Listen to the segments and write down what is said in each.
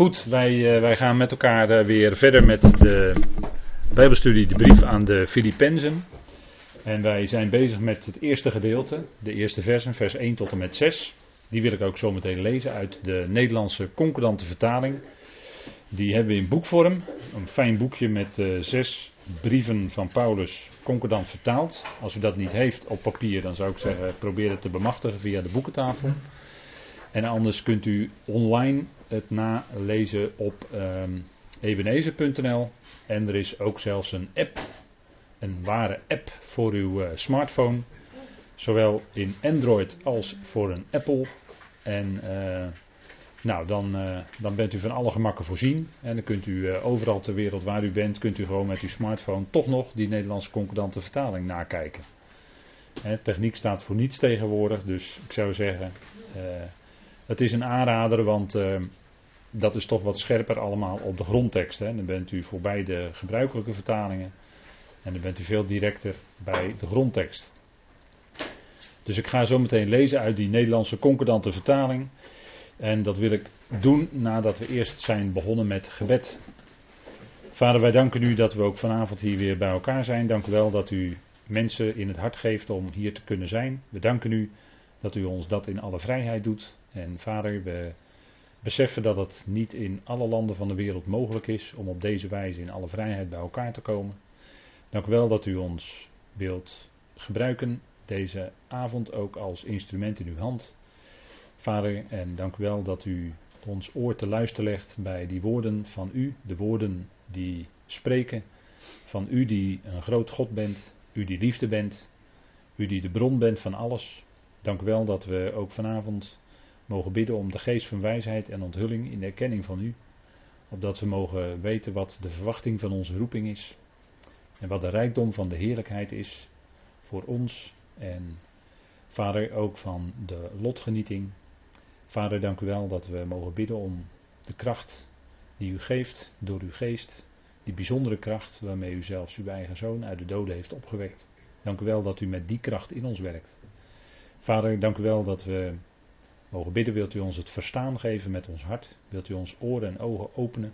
Goed, wij, uh, wij gaan met elkaar uh, weer verder met de Bijbelstudie, de brief aan de Filippenzen. En wij zijn bezig met het eerste gedeelte, de eerste versen, vers 1 tot en met 6. Die wil ik ook zo meteen lezen uit de Nederlandse concordante vertaling. Die hebben we in boekvorm, een fijn boekje met uh, zes brieven van Paulus concordant vertaald. Als u dat niet heeft op papier, dan zou ik zeggen probeer het te bemachtigen via de boekentafel. En anders kunt u online het nalezen op um, ebenezer.nl. En er is ook zelfs een app, een ware app voor uw uh, smartphone. Zowel in Android als voor een Apple. En uh, nou, dan, uh, dan bent u van alle gemakken voorzien. En dan kunt u overal ter wereld waar u bent, kunt u gewoon met uw smartphone toch nog die Nederlandse concordante vertaling nakijken. Techniek staat voor niets tegenwoordig, dus ik zou zeggen, het is een aanrader, want uh, dat is toch wat scherper allemaal op de grondtekst. Hè. Dan bent u voorbij de gebruikelijke vertalingen. En dan bent u veel directer bij de grondtekst. Dus ik ga zo meteen lezen uit die Nederlandse concordante vertaling. En dat wil ik doen nadat we eerst zijn begonnen met gebed. Vader, wij danken u dat we ook vanavond hier weer bij elkaar zijn. Dank u wel dat u mensen in het hart geeft om hier te kunnen zijn. We danken u dat u ons dat in alle vrijheid doet. En vader, we beseffen dat het niet in alle landen van de wereld mogelijk is om op deze wijze in alle vrijheid bij elkaar te komen. Dank wel dat u ons wilt gebruiken deze avond ook als instrument in uw hand. Vader, en dank u wel dat u ons oor te luisteren legt bij die woorden van u, de woorden die spreken, van u die een groot God bent, u die liefde bent, u die de bron bent van alles. Dank u wel dat we ook vanavond mogen bidden om de geest van wijsheid en onthulling in de erkenning van u. Opdat we mogen weten wat de verwachting van onze roeping is. En wat de rijkdom van de heerlijkheid is voor ons. En vader ook van de lotgenieting. Vader, dank u wel dat we mogen bidden om de kracht die u geeft door uw geest. Die bijzondere kracht waarmee u zelfs uw eigen zoon uit de doden heeft opgewekt. Dank u wel dat u met die kracht in ons werkt. Vader, dank u wel dat we Mogen bidden, wilt u ons het verstaan geven met ons hart? Wilt u ons oren en ogen openen?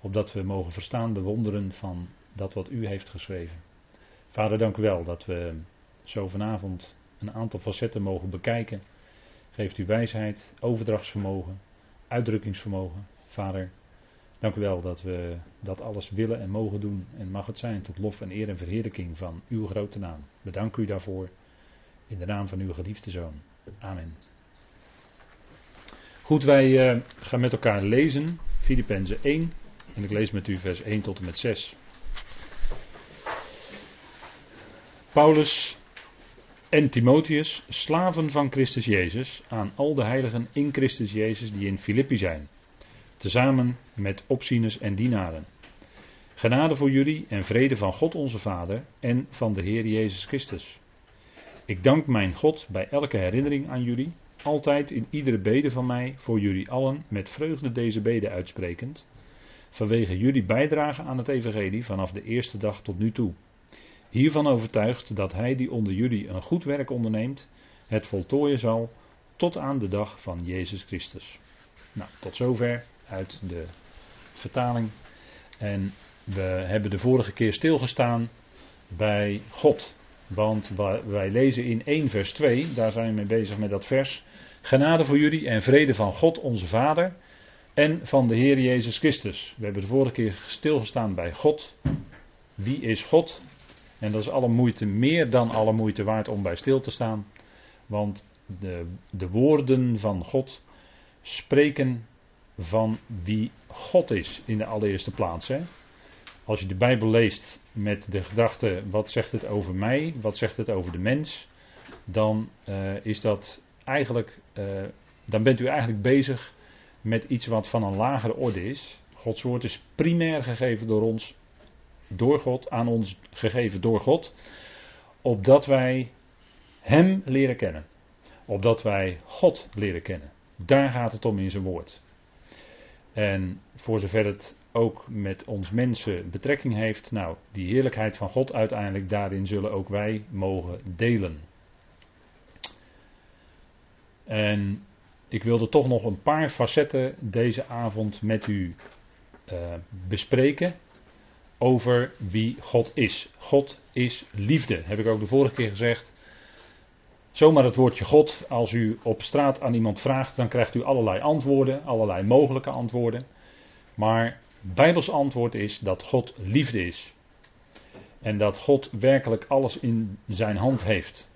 Opdat we mogen verstaan de wonderen van dat wat u heeft geschreven. Vader, dank u wel dat we zo vanavond een aantal facetten mogen bekijken. Geeft u wijsheid, overdrachtsvermogen, uitdrukkingsvermogen. Vader, dank u wel dat we dat alles willen en mogen doen. En mag het zijn tot lof en eer en verheerlijking van uw grote naam. Bedank u daarvoor. In de naam van uw geliefde zoon. Amen. Goed, wij uh, gaan met elkaar lezen. Filippenzen 1. En ik lees met u vers 1 tot en met 6. Paulus en Timotheus, slaven van Christus Jezus, aan al de heiligen in Christus Jezus die in Filippi zijn, tezamen met opzieners en dienaren. Genade voor jullie en vrede van God onze Vader en van de Heer Jezus Christus. Ik dank mijn God bij elke herinnering aan jullie altijd in iedere bede van mij voor jullie allen met vreugde deze bede uitsprekend, vanwege jullie bijdrage aan het evangelie vanaf de eerste dag tot nu toe. Hiervan overtuigd dat hij die onder jullie een goed werk onderneemt, het voltooien zal tot aan de dag van Jezus Christus. Nou, tot zover uit de vertaling. En we hebben de vorige keer stilgestaan bij God. Want wij lezen in 1 vers 2, daar zijn we mee bezig met dat vers. Genade voor jullie en vrede van God onze Vader en van de Heer Jezus Christus. We hebben de vorige keer stilgestaan bij God. Wie is God? En dat is alle moeite, meer dan alle moeite waard om bij stil te staan. Want de, de woorden van God spreken van wie God is in de allereerste plaats. Hè? Als je de Bijbel leest met de gedachte, wat zegt het over mij, wat zegt het over de mens, dan uh, is dat eigenlijk, uh, dan bent u eigenlijk bezig met iets wat van een lagere orde is. Gods woord is primair gegeven door ons, door God, aan ons gegeven door God, opdat wij Hem leren kennen. Opdat wij God leren kennen. Daar gaat het om in zijn woord. En voor zover het ook met ons mensen betrekking heeft, nou, die heerlijkheid van God uiteindelijk, daarin zullen ook wij mogen delen. En ik wilde toch nog een paar facetten deze avond met u uh, bespreken over wie God is. God is liefde, heb ik ook de vorige keer gezegd. Zomaar het woordje God, als u op straat aan iemand vraagt, dan krijgt u allerlei antwoorden, allerlei mogelijke antwoorden. Maar Bijbels antwoord is dat God liefde is. En dat God werkelijk alles in zijn hand heeft.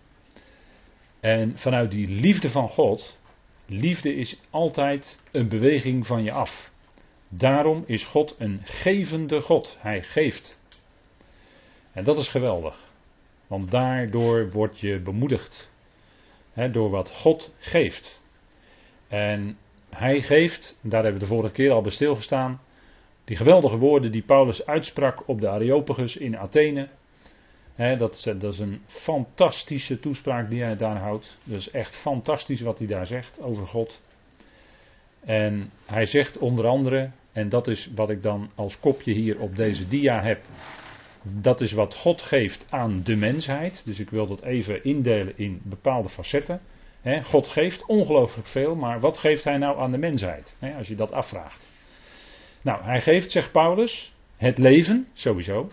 En vanuit die liefde van God, liefde is altijd een beweging van je af. Daarom is God een gevende God. Hij geeft. En dat is geweldig. Want daardoor word je bemoedigd. Door wat God geeft. En hij geeft, daar hebben we de vorige keer al bij stilgestaan. Die geweldige woorden die Paulus uitsprak op de Areopagus in Athene. dat, dat, is een fantastische toespraak die hij daar houdt. Dat is echt fantastisch wat hij daar zegt over God. En hij zegt onder andere, en dat is wat ik dan als kopje hier op deze dia heb. Dat is wat God geeft aan de mensheid. Dus ik wil dat even indelen in bepaalde facetten. God geeft ongelooflijk veel, maar wat geeft hij nou aan de mensheid? als je dat afvraagt. Nou, hij geeft, zegt Paulus, het leven, sowieso.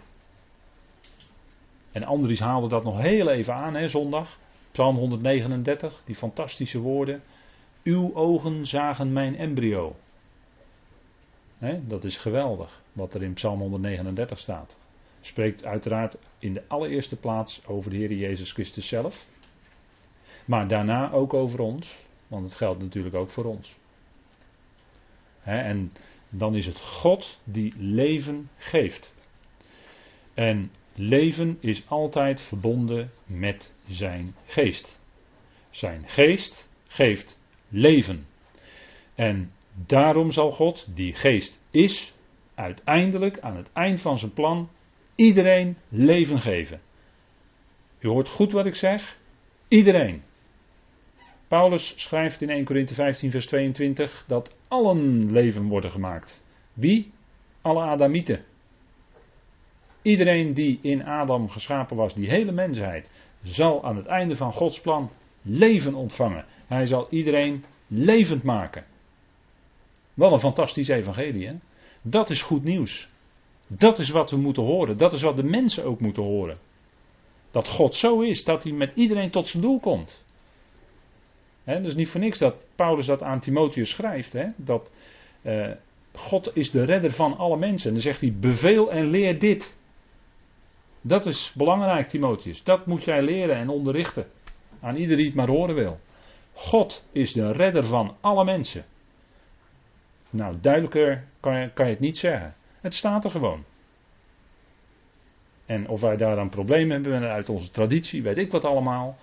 En Andries haalde dat nog heel even aan, hè, zondag. Psalm 139, die fantastische woorden. Uw ogen zagen mijn embryo. dat is geweldig, wat er in Psalm 139 staat. Spreekt uiteraard in de allereerste plaats over de Heer Jezus Christus zelf. Maar daarna ook over ons, want het geldt natuurlijk ook voor ons. en dan is het God die leven geeft. En leven is altijd verbonden met zijn geest. Zijn geest geeft leven. En daarom zal God, die geest is, uiteindelijk aan het eind van zijn plan iedereen leven geven. U hoort goed wat ik zeg. Iedereen. Paulus schrijft in 1 Corinthië 15, vers 22 dat allen leven worden gemaakt. Wie? Alle Adamieten. Iedereen die in Adam geschapen was, die hele mensheid, zal aan het einde van Gods plan leven ontvangen. Hij zal iedereen levend maken. Wat een fantastisch evangelie, hè? Dat is goed nieuws. Dat is wat we moeten horen. Dat is wat de mensen ook moeten horen. Dat God zo is dat hij met iedereen tot zijn doel komt. He, dus niet voor niks dat Paulus dat aan Timotheus schrijft. dat uh, God is de redder van alle mensen. En dan zegt hij: beveel en leer dit. Dat is belangrijk, Timotheus. Dat moet jij leren en onderrichten. Aan ieder die het maar horen wil. God is de redder van alle mensen. Nou, duidelijker kan je, kan je het niet zeggen. Het staat er gewoon. En of wij daar een probleem hebben uit onze traditie, weet ik wat allemaal.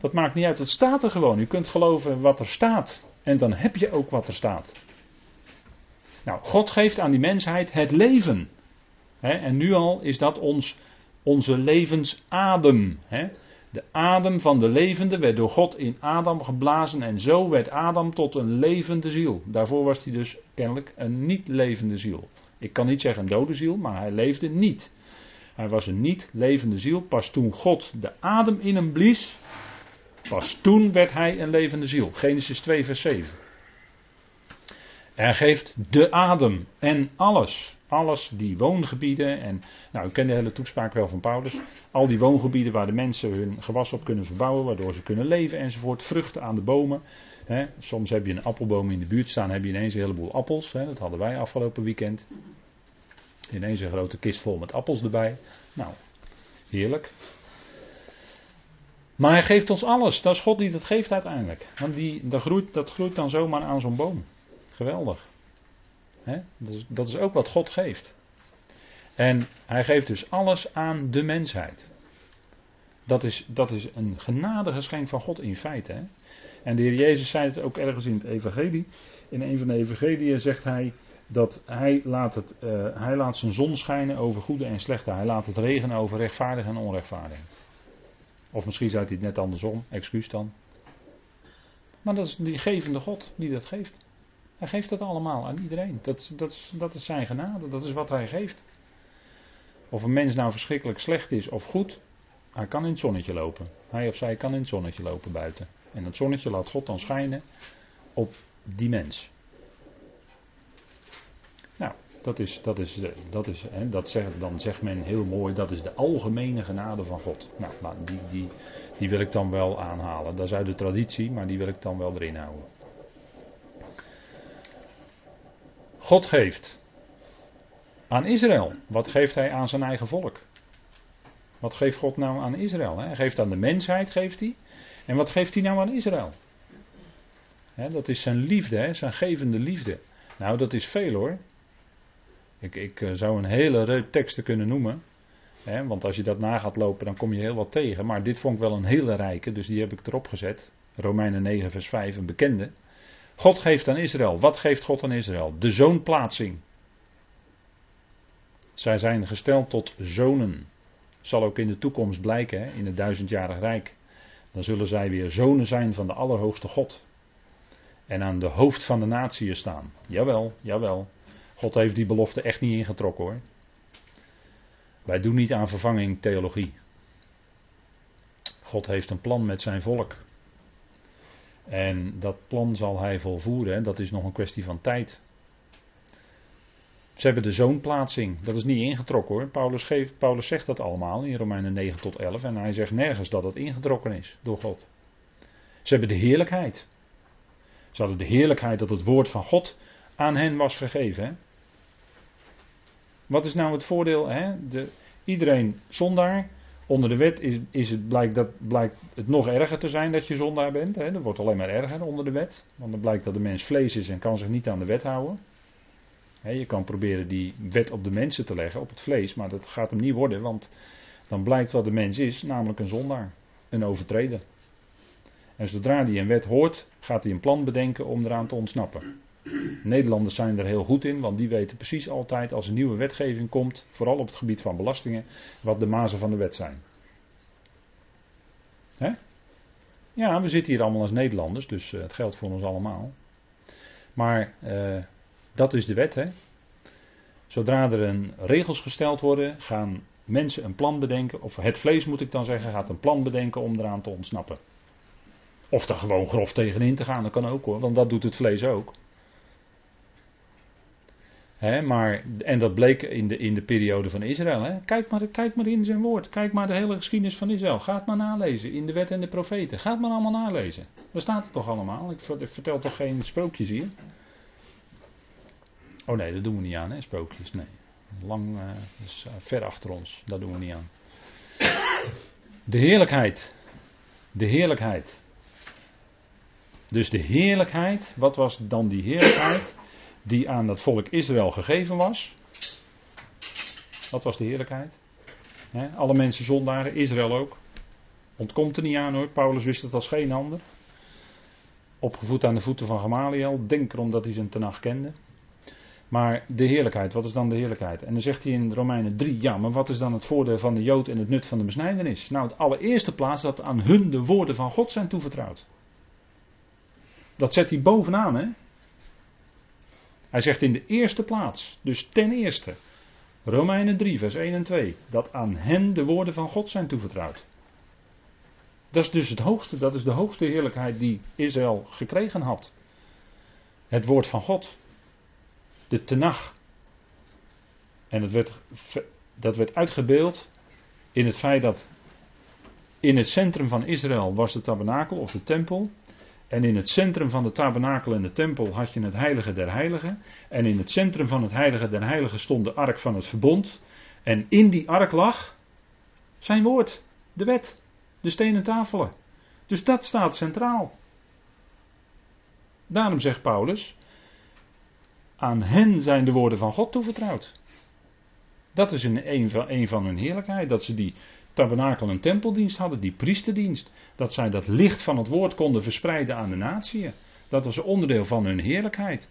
Dat maakt niet uit, het staat er gewoon. U kunt geloven wat er staat. En dan heb je ook wat er staat. Nou, God geeft aan die mensheid het leven. en nu al is dat ons, onze levensadem. De adem van de levende werd door God in Adam geblazen en zo werd Adam tot een levende ziel. Daarvoor was hij dus kennelijk een niet levende ziel. Ik kan niet zeggen een dode ziel, maar hij leefde niet. Hij was een niet levende ziel. Pas toen God de adem in hem blies, Pas toen werd hij een levende ziel. Genesis 2, vers 7. Hij geeft de adem en alles. Alles, die woongebieden. En, nou, u kent de hele toespraak wel van Paulus. Al die woongebieden waar de mensen hun gewas op kunnen verbouwen. Waardoor ze kunnen leven enzovoort. Vruchten aan de bomen. soms heb je een appelboom in de buurt staan. Heb je ineens een heleboel appels. dat hadden wij afgelopen weekend. Ineens een grote kist vol met appels erbij. Nou, heerlijk. Maar hij geeft ons alles. Dat is God die dat geeft uiteindelijk. Want die, dat, groeit, dat groeit dan zomaar aan zo'n boom. Geweldig. Dat, is, dat is ook wat God geeft. En hij geeft dus alles aan de mensheid. Dat is, dat is een genadegeschenk van God in feite. En de Heer Jezus zei het ook ergens in het Evangelie. In een van de Evangelieën zegt hij dat hij laat, het, uh, hij laat zijn zon schijnen over goede en slechte. Hij laat het regenen over rechtvaardig en onrechtvaardig. Of misschien zei hij het net andersom, excuus dan. Maar dat is die gevende God die dat geeft. Hij geeft dat allemaal aan iedereen. Dat, dat, is, dat is zijn genade, dat is wat hij geeft. Of een mens nou verschrikkelijk slecht is of goed, hij kan in het zonnetje lopen. Hij of zij kan in het zonnetje lopen buiten. En dat zonnetje laat God dan schijnen op die mens. Dat is, dat is, dat is hè, dat zegt, dan zegt men heel mooi, dat is de algemene genade van God. Nou, nou, die, die, die wil ik dan wel aanhalen. Dat is uit de traditie, maar die wil ik dan wel erin houden. God geeft aan Israël. Wat geeft hij aan zijn eigen volk? Wat geeft God nou aan Israël? Hij geeft aan de mensheid, geeft hij. En wat geeft hij nou aan Israël? dat is zijn liefde, zijn gevende liefde. Nou, dat is veel hoor. Ik, ik eh, zou een hele reuk teksten kunnen noemen. want als je dat na gaat lopen, dan kom je heel wat tegen. Maar dit vond ik wel een hele rijke, dus die heb ik erop gezet. Romeinen 9, vers 5, een bekende. God geeft aan Israël. Wat geeft God aan Israël? De zoonplaatsing. Zij zijn gesteld tot zonen. Zal ook in de toekomst blijken, hè, in het duizendjarig rijk. Dan zullen zij weer zonen zijn van de Allerhoogste God. En aan de hoofd van de natie staan. Jawel, jawel. God heeft die belofte echt niet ingetrokken hoor. Wij doen niet aan vervanging theologie. God heeft een plan met zijn volk. En dat plan zal hij volvoeren. Dat is nog een kwestie van tijd. Ze hebben de zoonplaatsing. Dat is niet ingetrokken hoor. Paulus, geeft, Paulus zegt dat allemaal in Romeinen 9 tot 11. En hij zegt nergens dat het ingetrokken is door God. Ze hebben de heerlijkheid. Ze hadden de heerlijkheid dat het woord van God aan hen was gegeven. Hè? Wat is nou het voordeel? Hè? De, iedereen zondaar. Onder de wet is, is het, blijkt, dat, blijkt het nog erger te zijn dat je zondaar bent. Hè? Dat wordt alleen maar erger onder de wet. Want dan blijkt dat de mens vlees is en kan zich niet aan de wet houden. je kan proberen die wet op de mensen te leggen, op het vlees. Maar dat gaat hem niet worden. Want dan blijkt wat de mens is, namelijk een zondaar. Een overtreder. En zodra hij een wet hoort, gaat hij een plan bedenken om eraan te ontsnappen. Nederlanders zijn er heel goed in, want die weten precies altijd als een nieuwe wetgeving komt, vooral op het gebied van belastingen, wat de mazen van de wet zijn. Hè? Ja, we zitten hier allemaal als Nederlanders, dus uh, het geldt voor ons allemaal. Maar uh, dat is de wet. Hè? Zodra er een regels gesteld worden, gaan mensen een plan bedenken, of het vlees moet ik dan zeggen, gaat een plan bedenken om eraan te ontsnappen. Of er gewoon grof tegenin te gaan, dat kan ook hoor, want dat doet het vlees ook. Maar, en dat bleek in de, in de periode van Israël. Kijk, maar, kijk maar in zijn woord. Kijk maar de hele geschiedenis van Israël. Ga het maar nalezen in de wet en de profeten. Ga maar allemaal nalezen. Daar staat het toch allemaal? Ik vertel toch geen sprookjes hier? Oh nee, dat doen we niet aan, hè, sprookjes. Nee. Lang, dus, uh, ver achter ons. Dat doen we niet aan. De heerlijkheid. De heerlijkheid. Dus de heerlijkheid, wat was dan die heerlijkheid die aan het volk Israël gegeven was? Wat was de heerlijkheid? alle mensen zondaren, Israël ook. Ontkomt er niet aan hoor, Paulus wist het als geen ander. Opgevoed aan de voeten van Gamaliel, denk erom dat hij zijn tenag kende. Maar de heerlijkheid, wat is dan de heerlijkheid? En dan zegt hij in Romeinen 3, ja, maar wat is dan het voordeel van de Jood en het nut van de besnijdenis? Nou, het allereerste plaats dat aan hun de woorden van God zijn toevertrouwd. Dat zet hij bovenaan, hè? Hij zegt in de eerste plaats, dus ten eerste, Romeinen 3, vers 1 en 2, dat aan hen de woorden van God zijn toevertrouwd. Dat is dus het hoogste, dat is de hoogste heerlijkheid die Israël gekregen had. Het woord van God. De tenag. En werd, dat werd uitgebeeld in het feit dat in het centrum van Israël was de tabernakel of de tempel. En in het centrum van de tabernakel en de tempel had je het heilige der heiligen. En in het centrum van het heilige der heiligen stond de ark van het verbond. En in die ark lag zijn woord, de wet, de stenen tafelen. Dus dat staat centraal. Daarom zegt Paulus, aan hen zijn de woorden van God toevertrouwd. Dat is een, van, een van hun heerlijkheid, dat ze die tabernakel en tempeldienst hadden, die priesterdienst. Dat zij dat licht van het woord konden verspreiden aan de natieën. Dat was een onderdeel van hun heerlijkheid.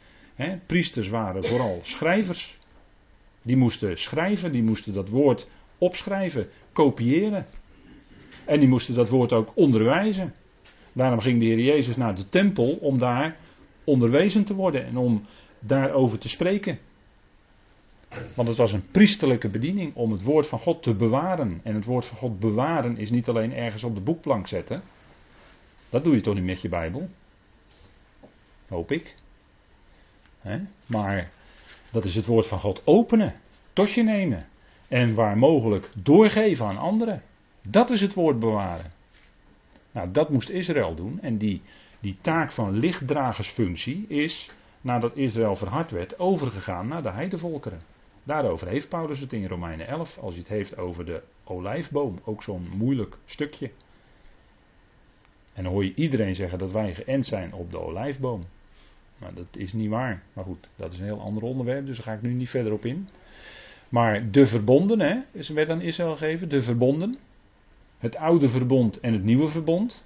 priesters waren vooral schrijvers. Die moesten schrijven, die moesten dat woord opschrijven, kopiëren. En die moesten dat woord ook onderwijzen. Daarom ging de Heer Jezus naar de tempel om daar onderwezen te worden en om daarover te spreken. Want het was een priesterlijke bediening om het woord van God te bewaren. En het woord van God bewaren is niet alleen ergens op de boekplank zetten. Dat doe je toch niet met je Bijbel? Hoop ik. Maar dat is het woord van God openen, tot je nemen. En waar mogelijk doorgeven aan anderen. Dat is het woord bewaren. Nou, dat moest Israël doen. En die, die taak van lichtdragersfunctie is, nadat Israël verhard werd, overgegaan naar de heidevolkeren. Daarover heeft Paulus het in Romeinen 11, als hij het heeft over de olijfboom. Ook zo'n moeilijk stukje. En dan hoor je iedereen zeggen dat wij geënt zijn op de olijfboom. Maar dat is niet waar. Maar goed, dat is een heel ander onderwerp, dus daar ga ik nu niet verder op in. Maar de verbonden, hè, is werd aan Israël gegeven, de verbonden. Het oude verbond en het nieuwe verbond.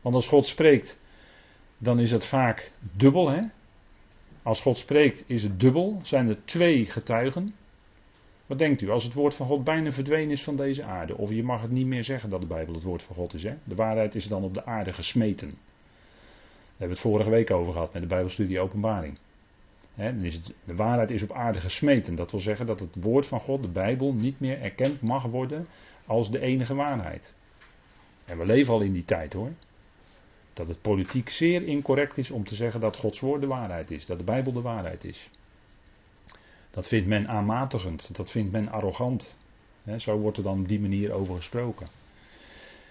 Want als God spreekt, dan is het vaak dubbel. Hè? Als God spreekt, is het dubbel. Zijn er twee getuigen. Wat denkt u, als het woord van God bijna verdwenen is van deze aarde? Of je mag het niet meer zeggen dat de Bijbel het woord van God is. Hè? De waarheid is dan op de aarde gesmeten. Daar hebben we het vorige week over gehad met de Bijbelstudie Openbaring. dan is het, de waarheid is op aarde gesmeten. Dat wil zeggen dat het woord van God, de Bijbel, niet meer erkend mag worden als de enige waarheid. En we leven al in die tijd hoor. Dat het politiek zeer incorrect is om te zeggen dat Gods woord de waarheid is, dat de Bijbel de waarheid is. Dat vindt men aanmatigend, dat vindt men arrogant. zo wordt er dan op die manier over gesproken.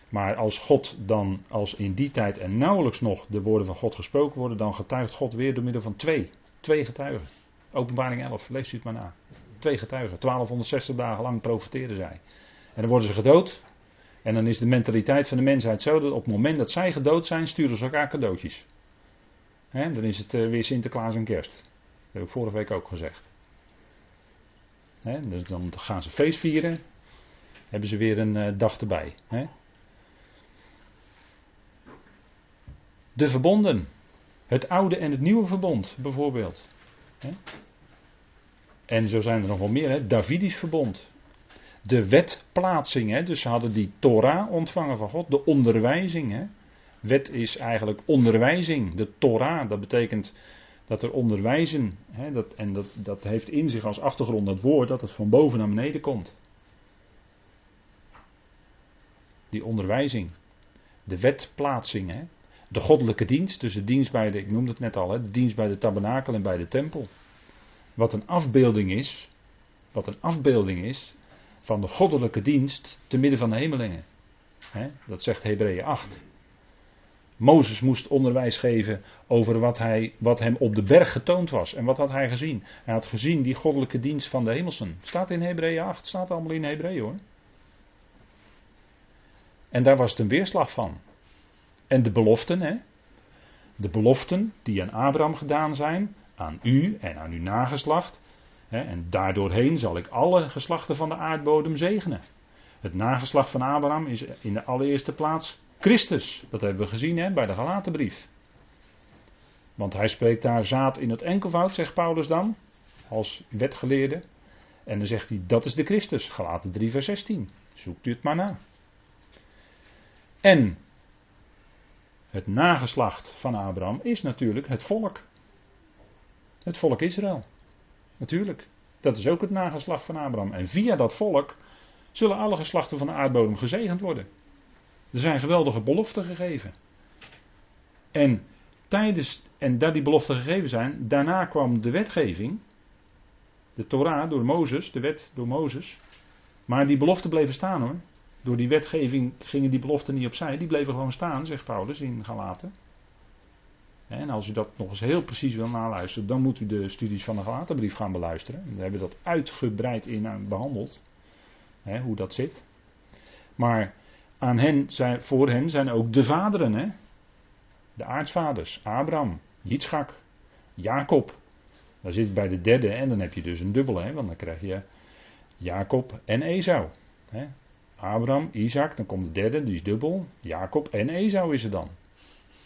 Maar als God dan, als in die tijd en nauwelijks nog de woorden van God gesproken worden, dan getuigt God weer door middel van twee. Twee getuigen. Openbaring 11, lees u het maar na. Twee getuigen. 1260 dagen lang profeteerden zij. En dan worden ze gedood. En dan is de mentaliteit van de mensheid zo dat op het moment dat zij gedood zijn, sturen ze elkaar cadeautjes. dan is het eh, weer Sinterklaas en kerst. Dat heb ik vorige week ook gezegd. dus dan gaan ze feest vieren. Hebben ze weer een uh, dag erbij. De verbonden. Het oude en het nieuwe verbond, bijvoorbeeld. En zo zijn er nog wel meer. Hè? Davidisch verbond de wetplaatsing. Hè? Dus ze hadden die Torah ontvangen van God, de onderwijzing. Hè? Wet is eigenlijk onderwijzing. De Torah, dat betekent dat er onderwijzen, hè, dat, en dat, dat heeft in zich als achtergrond dat woord dat het van boven naar beneden komt. Die onderwijzing. De wetplaatsing. Hè? De goddelijke dienst, dus de dienst bij de, ik noemde het net al, hè, de dienst bij de tabernakel en bij de tempel. Wat een afbeelding is, wat een afbeelding is van de goddelijke dienst te midden van de hemelingen. dat zegt Hebreeën 8. Mozes moest onderwijs geven over wat, hij, wat hem op de berg getoond was. En wat had hij gezien? Hij had gezien die goddelijke dienst van de hemelsen. Staat in Hebreeën 8, staat allemaal in Hebreeën hoor. En daar was het een weerslag van. En de beloften, hè? de beloften die aan Abraham gedaan zijn, aan u en aan uw nageslacht, en daardoorheen zal ik alle geslachten van de aardbodem zegenen. Het nageslacht van Abraham is in de allereerste plaats Christus. Dat hebben we gezien hè, bij de Galatenbrief. Want hij spreekt daar zaad in het enkelvoud, zegt Paulus dan, als wetgeleerde. En dan zegt hij, dat is de Christus. Galaten 3 vers 16. Zoekt u het maar na. En het nageslacht van Abraham is natuurlijk het volk. Het volk Israël. Natuurlijk. Dat is ook het nageslacht van Abraham. En via dat volk zullen alle geslachten van de aardbodem gezegend worden. Er zijn geweldige beloften gegeven. En tijdens, en dat die beloften gegeven zijn, daarna kwam de wetgeving. De Torah door Mozes, de wet door Mozes. Maar die beloften bleven staan hoor. Door die wetgeving gingen die beloften niet opzij. Die bleven gewoon staan, zegt Paulus in Galaten. En als u dat nog eens heel precies wil naluisteren, dan moet u de studies van de Galatenbrief gaan beluisteren. We hebben dat uitgebreid in eh, behandeld, hè, hoe dat zit. Maar aan hen zijn, voor hen zijn ook de vaderen, hè? de aartsvaders, Abraham, Yitzchak, Jacob. Dan zit bij de derde en dan heb je dus een dubbele, hè? want dan krijg je Jacob en Esau. Abraham, Isaac, dan komt de derde, die is dubbel. Jacob en Esau is er dan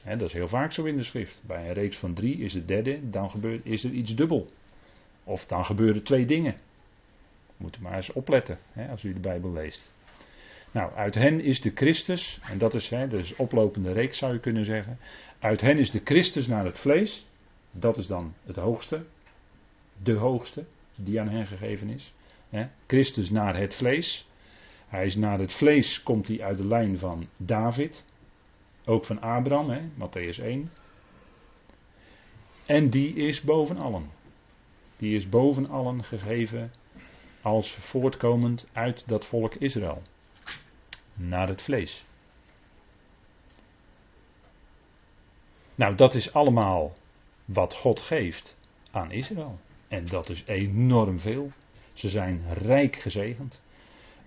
dat is heel vaak zo in de schrift. Bij een reeks van drie is het derde, dan gebeurt, is er iets dubbel. Of dan gebeuren twee dingen. Moet u maar eens opletten als u de Bijbel leest. Nou, uit hen is de Christus, en dat is, hè, dat is oplopende reeks zou je kunnen zeggen. Uit hen is de Christus naar het vlees. Dat is dan het hoogste. De hoogste die aan hen gegeven is. Christus naar het vlees. Hij is naar het vlees, komt hij uit de lijn van David. Ook van Abraham, hè, Matthäus 1. En die is boven allen. Die is boven allen gegeven als voortkomend uit dat volk Israël. Naar het vlees. Nou, dat is allemaal wat God geeft aan Israël. En dat is enorm veel. Ze zijn rijk gezegend.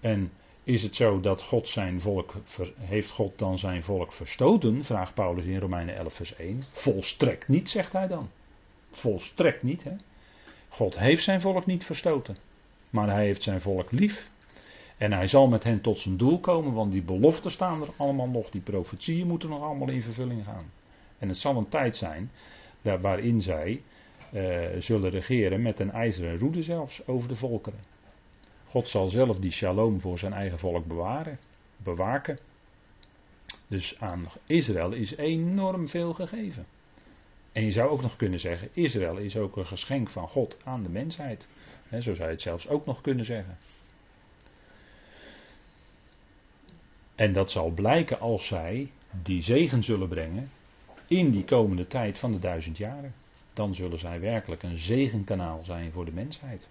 En is het zo dat God zijn volk, heeft God dan zijn volk verstoten? Vraagt Paulus in Romeinen 11 vers 1. Volstrekt niet, zegt hij dan. Volstrekt niet, hè. God heeft zijn volk niet verstoten. Maar hij heeft zijn volk lief. En hij zal met hen tot zijn doel komen, want die beloften staan er allemaal nog. Die profetieën moeten nog allemaal in vervulling gaan. En het zal een tijd zijn waarin zij uh, zullen regeren met een ijzeren roede zelfs over de volkeren. God zal zelf die shalom voor zijn eigen volk bewaren, bewaken. Dus aan Israël is enorm veel gegeven. En je zou ook nog kunnen zeggen, Israël is ook een geschenk van God aan de mensheid. He, zo zou je het zelfs ook nog kunnen zeggen. En dat zal blijken als zij die zegen zullen brengen in die komende tijd van de duizend jaren. Dan zullen zij werkelijk een zegenkanaal zijn voor de mensheid.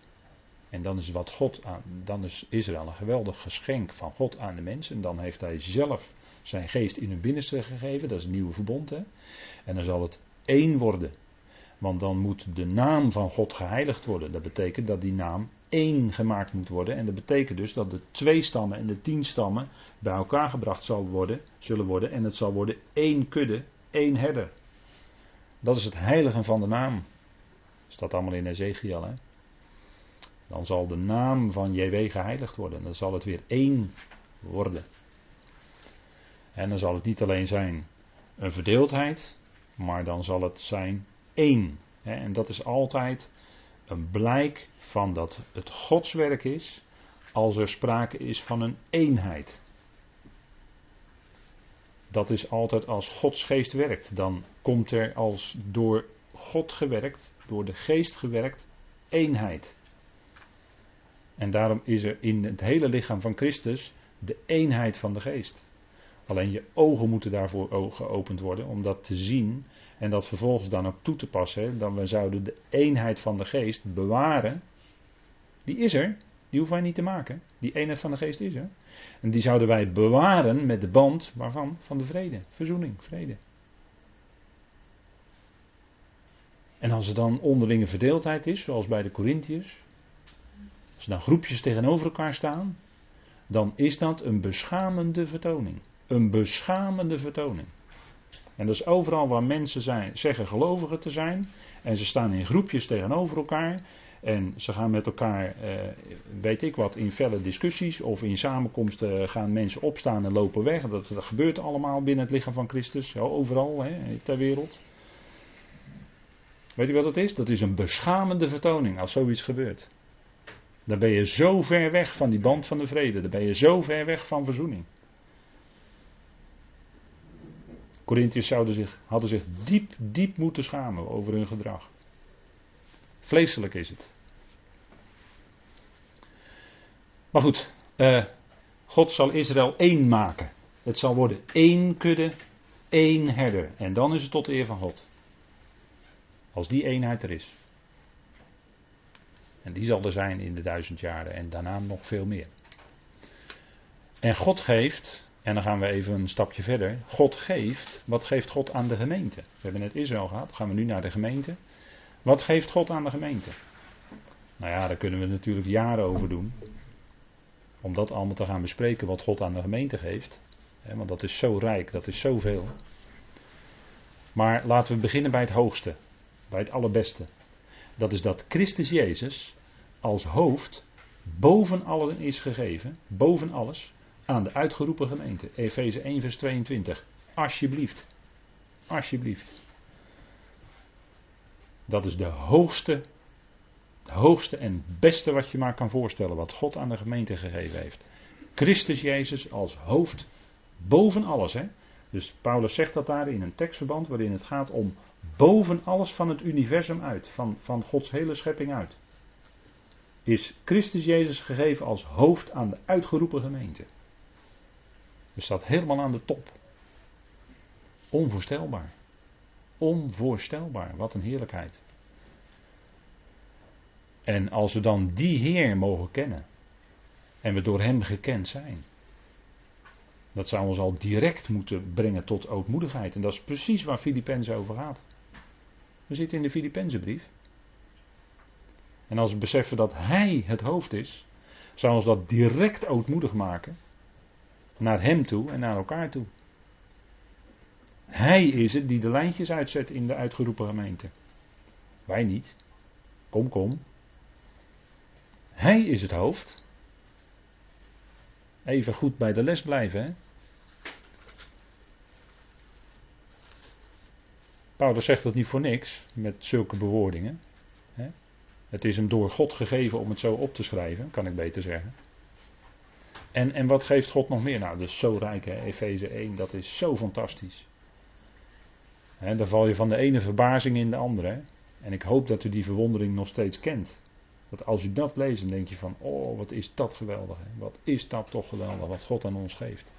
En dan is wat God aan, dan is Israël een geweldig geschenk van God aan de mensen. En dan heeft hij zelf zijn geest in hun binnenste gegeven, dat is het nieuwe verbond. Hè? En dan zal het één worden. Want dan moet de naam van God geheiligd worden. Dat betekent dat die naam één gemaakt moet worden. En dat betekent dus dat de twee stammen en de tien stammen bij elkaar gebracht zal worden, zullen worden. En het zal worden één kudde, één herder. Dat is het heiligen van de naam. Staat allemaal in Ezekiel. Hè? Dan zal de naam van JW geheiligd worden. Dan zal het weer één worden. En dan zal het niet alleen zijn een verdeeldheid, maar dan zal het zijn één. En dat is altijd een blijk van dat het godswerk is als er sprake is van een eenheid. Dat is altijd als Gods geest werkt. Dan komt er als door God gewerkt, door de geest gewerkt, eenheid. En daarom is er in het hele lichaam van Christus de eenheid van de geest. Alleen je ogen moeten daarvoor geopend worden om dat te zien en dat vervolgens dan ook toe te passen. Dan we zouden de eenheid van de geest bewaren. Die is er, die hoeven wij niet te maken. Die eenheid van de geest is er. En die zouden wij bewaren met de band waarvan? Van de vrede, verzoening, vrede. En als er dan onderlinge verdeeldheid is, zoals bij de Corinthiërs, als dan groepjes tegenover elkaar staan, dan is dat een beschamende vertoning. Een beschamende vertoning. En dat is overal waar mensen zijn, zeggen gelovigen te zijn. En ze staan in groepjes tegenover elkaar. En ze gaan met elkaar, eh, weet ik wat, in felle discussies of in samenkomsten gaan mensen opstaan en lopen weg. Dat, dat gebeurt allemaal binnen het lichaam van Christus, overal hè, ter wereld. Weet u wat dat is? Dat is een beschamende vertoning als zoiets gebeurt. Dan ben je zo ver weg van die band van de vrede. Dan ben je zo ver weg van verzoening. Corinthiërs zich, hadden zich diep, diep moeten schamen over hun gedrag. Vleeselijk is het. Maar goed, uh, God zal Israël één maken. Het zal worden één kudde, één herder. En dan is het tot de eer van God. Als die eenheid er is. En die zal er zijn in de duizend jaren en daarna nog veel meer. En God geeft, en dan gaan we even een stapje verder. God geeft, wat geeft God aan de gemeente? We hebben net Israël gehad, gaan we nu naar de gemeente. Wat geeft God aan de gemeente? Nou ja, daar kunnen we natuurlijk jaren over doen. Om dat allemaal te gaan bespreken wat God aan de gemeente geeft. Want dat is zo rijk, dat is zoveel. Maar laten we beginnen bij het hoogste. Bij het allerbeste. Dat is dat Christus Jezus als hoofd boven allen is gegeven. Boven alles aan de uitgeroepen gemeente. Efeze 1, vers 22. Alsjeblieft. Alsjeblieft. Dat is de hoogste, het hoogste en beste wat je maar kan voorstellen. Wat God aan de gemeente gegeven heeft. Christus Jezus als hoofd boven alles. Hè? Dus Paulus zegt dat daar in een tekstverband waarin het gaat om boven alles van het universum uit. Van, van Gods hele schepping uit. Is Christus Jezus gegeven als hoofd aan de uitgeroepen gemeente. We staat helemaal aan de top. Onvoorstelbaar. Onvoorstelbaar, wat een heerlijkheid. En als we dan die Heer mogen kennen en we door Hem gekend zijn, dat zou ons al direct moeten brengen tot ootmoedigheid. En dat is precies waar Filippenzen over gaat. We zitten in de Filippenzenbrief. En als we beseffen dat Hij het hoofd is, zou ons dat direct ootmoedig maken. Naar Hem toe en naar elkaar toe. Hij is het die de lijntjes uitzet in de uitgeroepen gemeente. Wij niet. Kom, kom. Hij is het hoofd. Even goed bij de les blijven. Hè? Paulus zegt dat niet voor niks met zulke bewoordingen. Het is hem door God gegeven om het zo op te schrijven, kan ik beter zeggen. En, en wat geeft God nog meer? Nou, dat is zo rijk? Efeze 1, dat is zo fantastisch. He, dan val je van de ene verbazing in de andere. En ik hoop dat u die verwondering nog steeds kent. Dat als u dat leest, dan denk je van, oh wat is dat geweldig. Wat is dat toch geweldig wat God aan ons geeft.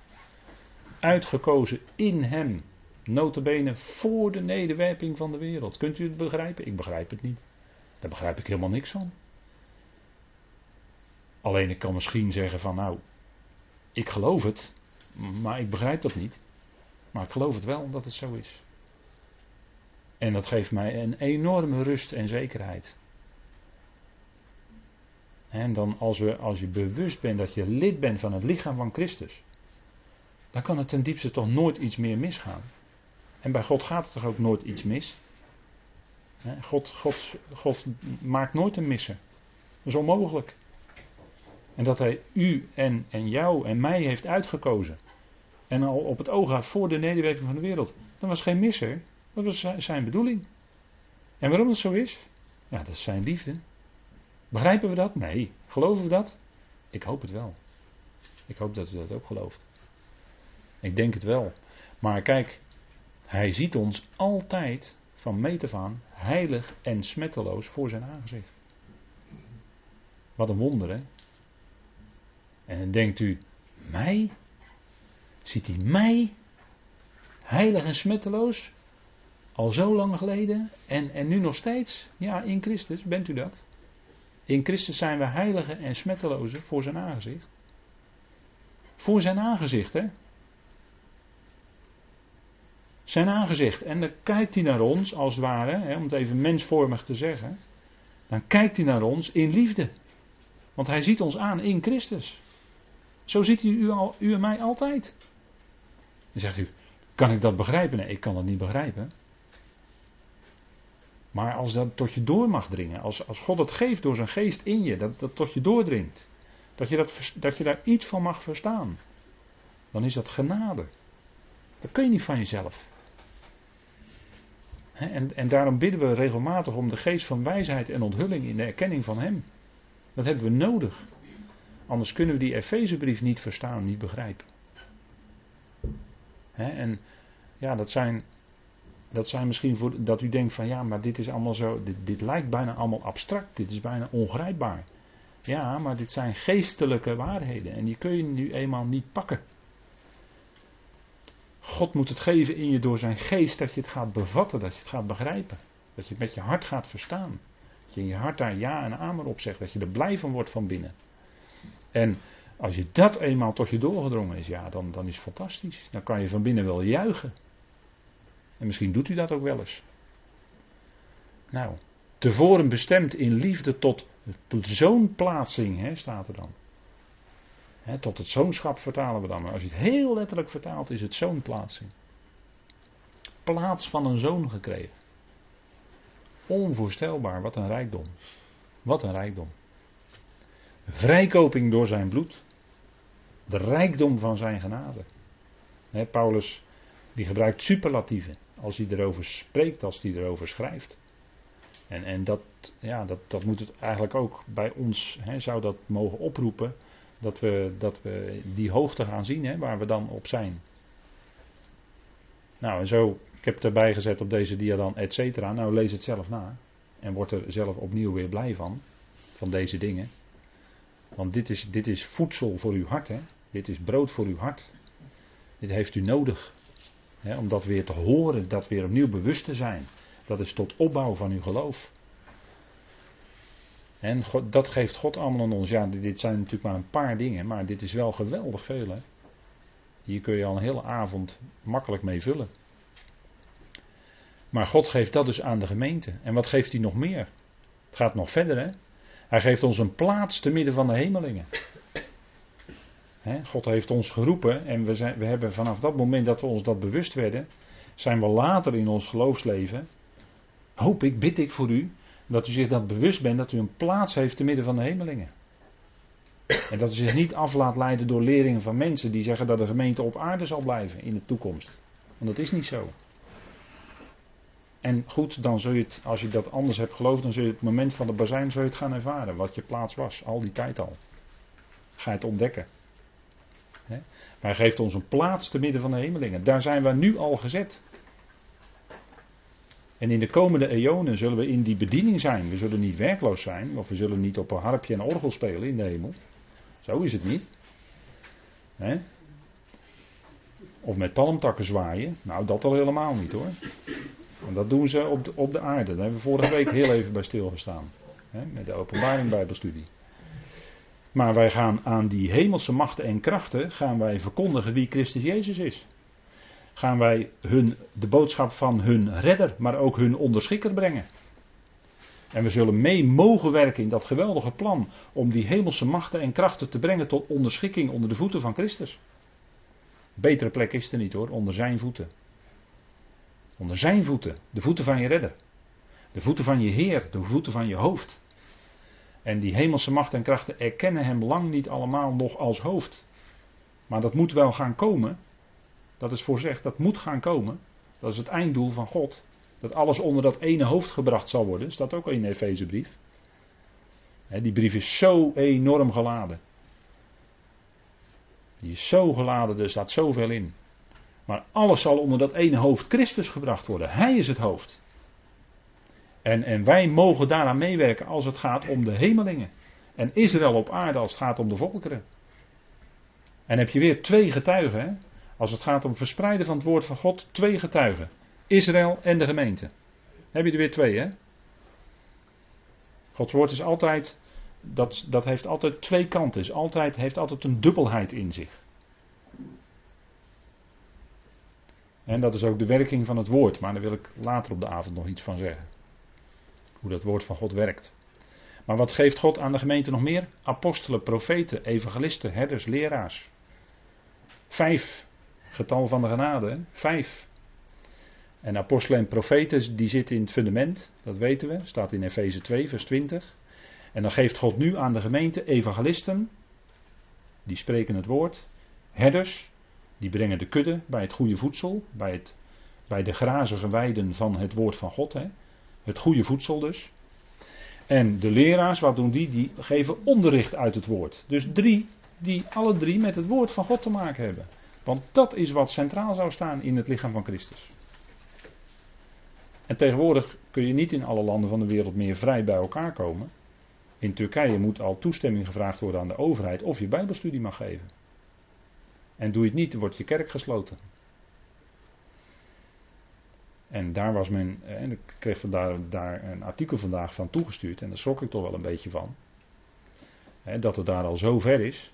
Uitgekozen in hem. Notabene voor de nederwerping van de wereld. Kunt u het begrijpen? Ik begrijp het niet. Daar begrijp ik helemaal niks van. Alleen ik kan misschien zeggen van nou, ik geloof het, maar ik begrijp dat niet. Maar ik geloof het wel dat het zo is. En dat geeft mij een enorme rust en zekerheid. En dan als, we, als je bewust bent dat je lid bent van het lichaam van Christus, dan kan het ten diepste toch nooit iets meer misgaan. En bij God gaat het toch ook nooit iets mis? God, God, God maakt nooit een missen. Dat is onmogelijk. En dat hij u en, en jou en mij heeft uitgekozen. En al op het oog had voor de nederwerking van de wereld. Dat was geen misser. Dat was zijn bedoeling. En waarom het zo is? Ja, dat is zijn liefde. Begrijpen we dat? Nee. Geloven we dat? Ik hoop het wel. Ik hoop dat u dat ook gelooft. Ik denk het wel. Maar kijk, hij ziet ons altijd van meet af aan heilig en smetteloos voor zijn aangezicht. Wat een wonder, hè? En dan denkt u, mij? Ziet hij mij? Heilig en smetteloos? Al zo lang geleden en, en nu nog steeds? Ja, in Christus bent u dat. In Christus zijn we heiligen en smettelozen voor zijn aangezicht. Voor zijn aangezicht, hè? Zijn aangezicht. En dan kijkt hij naar ons, als het ware, hè, om het even mensvormig te zeggen. Dan kijkt hij naar ons in liefde. Want hij ziet ons aan in Christus. Zo ziet hij u, al, u en mij altijd. Dan zegt u, kan ik dat begrijpen? Nee, ik kan dat niet begrijpen. Maar als dat tot je door mag dringen, als, als God het geeft door zijn geest in je, dat dat tot je doordringt, dat je, dat, dat je daar iets van mag verstaan, dan is dat genade. Dat kun je niet van jezelf. En, en daarom bidden we regelmatig om de geest van wijsheid en onthulling in de erkenning van Hem. Dat hebben we nodig. Anders kunnen we die Efezebrief niet verstaan, niet begrijpen. en ja, dat zijn dat zijn misschien voor, dat u denkt van ja, maar dit is allemaal zo, dit, dit lijkt bijna allemaal abstract, dit is bijna ongrijpbaar. Ja, maar dit zijn geestelijke waarheden en die kun je nu eenmaal niet pakken. God moet het geven in je door zijn geest dat je het gaat bevatten, dat je het gaat begrijpen. Dat je het met je hart gaat verstaan. Dat je in je hart daar ja en amen op zegt, dat je er blij van wordt van binnen. En als je dat eenmaal tot je doorgedrongen is, ja, dan, dan is het fantastisch. Dan kan je van binnen wel juichen. En misschien doet u dat ook wel eens. Nou, tevoren bestemd in liefde tot zoonplaatsing, hè, staat er dan. Tot het zoonschap vertalen we dan. Maar als je het heel letterlijk vertaalt, is het zoonplaatsing. Plaats van een zoon gekregen. Onvoorstelbaar, wat een rijkdom. Wat een rijkdom. Vrijkoping door zijn bloed. De rijkdom van zijn genade. Paulus die gebruikt superlatieven als hij erover spreekt, als hij erover schrijft. En, en dat, ja, dat, dat moet het eigenlijk ook bij ons, hè, zou dat mogen oproepen, dat we, dat we die hoogte gaan zien hè, waar we dan op zijn. Nou, en zo, ik heb het erbij gezet op deze dia dan, et cetera. Nou, lees het zelf na. En word er zelf opnieuw weer blij van, van deze dingen. Want dit is, dit is voedsel voor uw hart, hè. Dit is brood voor uw hart. Dit heeft u nodig. om dat weer te horen, dat weer opnieuw bewust te zijn. Dat is tot opbouw van uw geloof. En dat geeft God allemaal aan ons. Ja, dit zijn natuurlijk maar een paar dingen, maar dit is wel geweldig veel. Hè? Hier kun je al een hele avond makkelijk mee vullen. Maar God geeft dat dus aan de gemeente. En wat geeft hij nog meer? Het gaat nog verder, hè? Hij geeft ons een plaats te midden van de hemelingen. God heeft ons geroepen en we, zijn, we hebben vanaf dat moment dat we ons dat bewust werden, zijn we later in ons geloofsleven, hoop ik, bid ik voor u, dat u zich dat bewust bent dat u een plaats heeft te midden van de hemelingen. En dat u zich niet af laat leiden door leringen van mensen die zeggen dat de gemeente op aarde zal blijven in de toekomst. Want dat is niet zo. En goed, dan zul je het, als je dat anders hebt geloofd, dan zul je het moment van de bazijn zul je het gaan ervaren. Wat je plaats was, al die tijd al. Ga je het ontdekken. Hij geeft ons een plaats te midden van de hemelingen. Daar zijn we nu al gezet. En in de komende eonen zullen we in die bediening zijn. We zullen niet werkloos zijn, of we zullen niet op een harpje en orgel spelen in de hemel. Zo is het niet. Of met palmtakken zwaaien. Nou, dat al helemaal niet hoor. Want dat doen ze op de, op de aarde. Daar hebben we vorige week heel even bij stilgestaan. met de openbaring bijbelstudie. Maar wij gaan aan die hemelse machten en krachten gaan wij verkondigen wie Christus Jezus is. Gaan wij hun, de boodschap van hun redder, maar ook hun onderschikker brengen. En we zullen mee mogen werken in dat geweldige plan om die hemelse machten en krachten te brengen tot onderschikking onder de voeten van Christus. Betere plek is er niet hoor, onder zijn voeten. Onder zijn voeten, de voeten van je redder. De voeten van je Heer, de voeten van je hoofd. En die hemelse macht en krachten erkennen hem lang niet allemaal nog als hoofd. Maar dat moet wel gaan komen. Dat is voorzegd, dat moet gaan komen. Dat is het einddoel van God. Dat alles onder dat ene hoofd gebracht zal worden. Staat ook in de Efezebrief. Die brief is zo enorm geladen. Die is zo geladen, er staat zoveel in. Maar alles zal onder dat ene hoofd Christus gebracht worden. Hij is het hoofd. En, en wij mogen daaraan meewerken als het gaat om de hemelingen. En Israël op aarde als het gaat om de volkeren. En heb je weer twee getuigen. Hè? Als het gaat om verspreiden van het woord van God, twee getuigen. Israël en de gemeente. Heb je er weer twee, hè? Gods woord is altijd, dat, dat heeft altijd twee kanten. Is altijd, heeft altijd een dubbelheid in zich. En dat is ook de werking van het woord, maar daar wil ik later op de avond nog iets van zeggen. Hoe dat woord van God werkt. Maar wat geeft God aan de gemeente nog meer? Apostelen, profeten, evangelisten, herders, leraars. Vijf. Getal van de genade. Vijf. En apostelen en profeten, die zitten in het fundament. Dat weten we. Staat in Efeze 2, vers 20. En dan geeft God nu aan de gemeente evangelisten. Die spreken het woord. Herders. Die brengen de kudde bij het goede voedsel. Bij, het, bij de grazige weiden van het woord van God. Hè. Het goede voedsel dus. En de leraars, wat doen die? Die geven onderricht uit het woord. Dus drie, die alle drie met het woord van God te maken hebben. Want dat is wat centraal zou staan in het lichaam van Christus. En tegenwoordig kun je niet in alle landen van de wereld meer vrij bij elkaar komen. In Turkije moet al toestemming gevraagd worden aan de overheid of je Bijbelstudie mag geven. En doe je het niet, wordt je kerk gesloten. En daar was men, eh, ik kreeg daar, daar een artikel vandaag van toegestuurd, en daar schrok ik toch wel een beetje van. Dat het daar al zo ver is.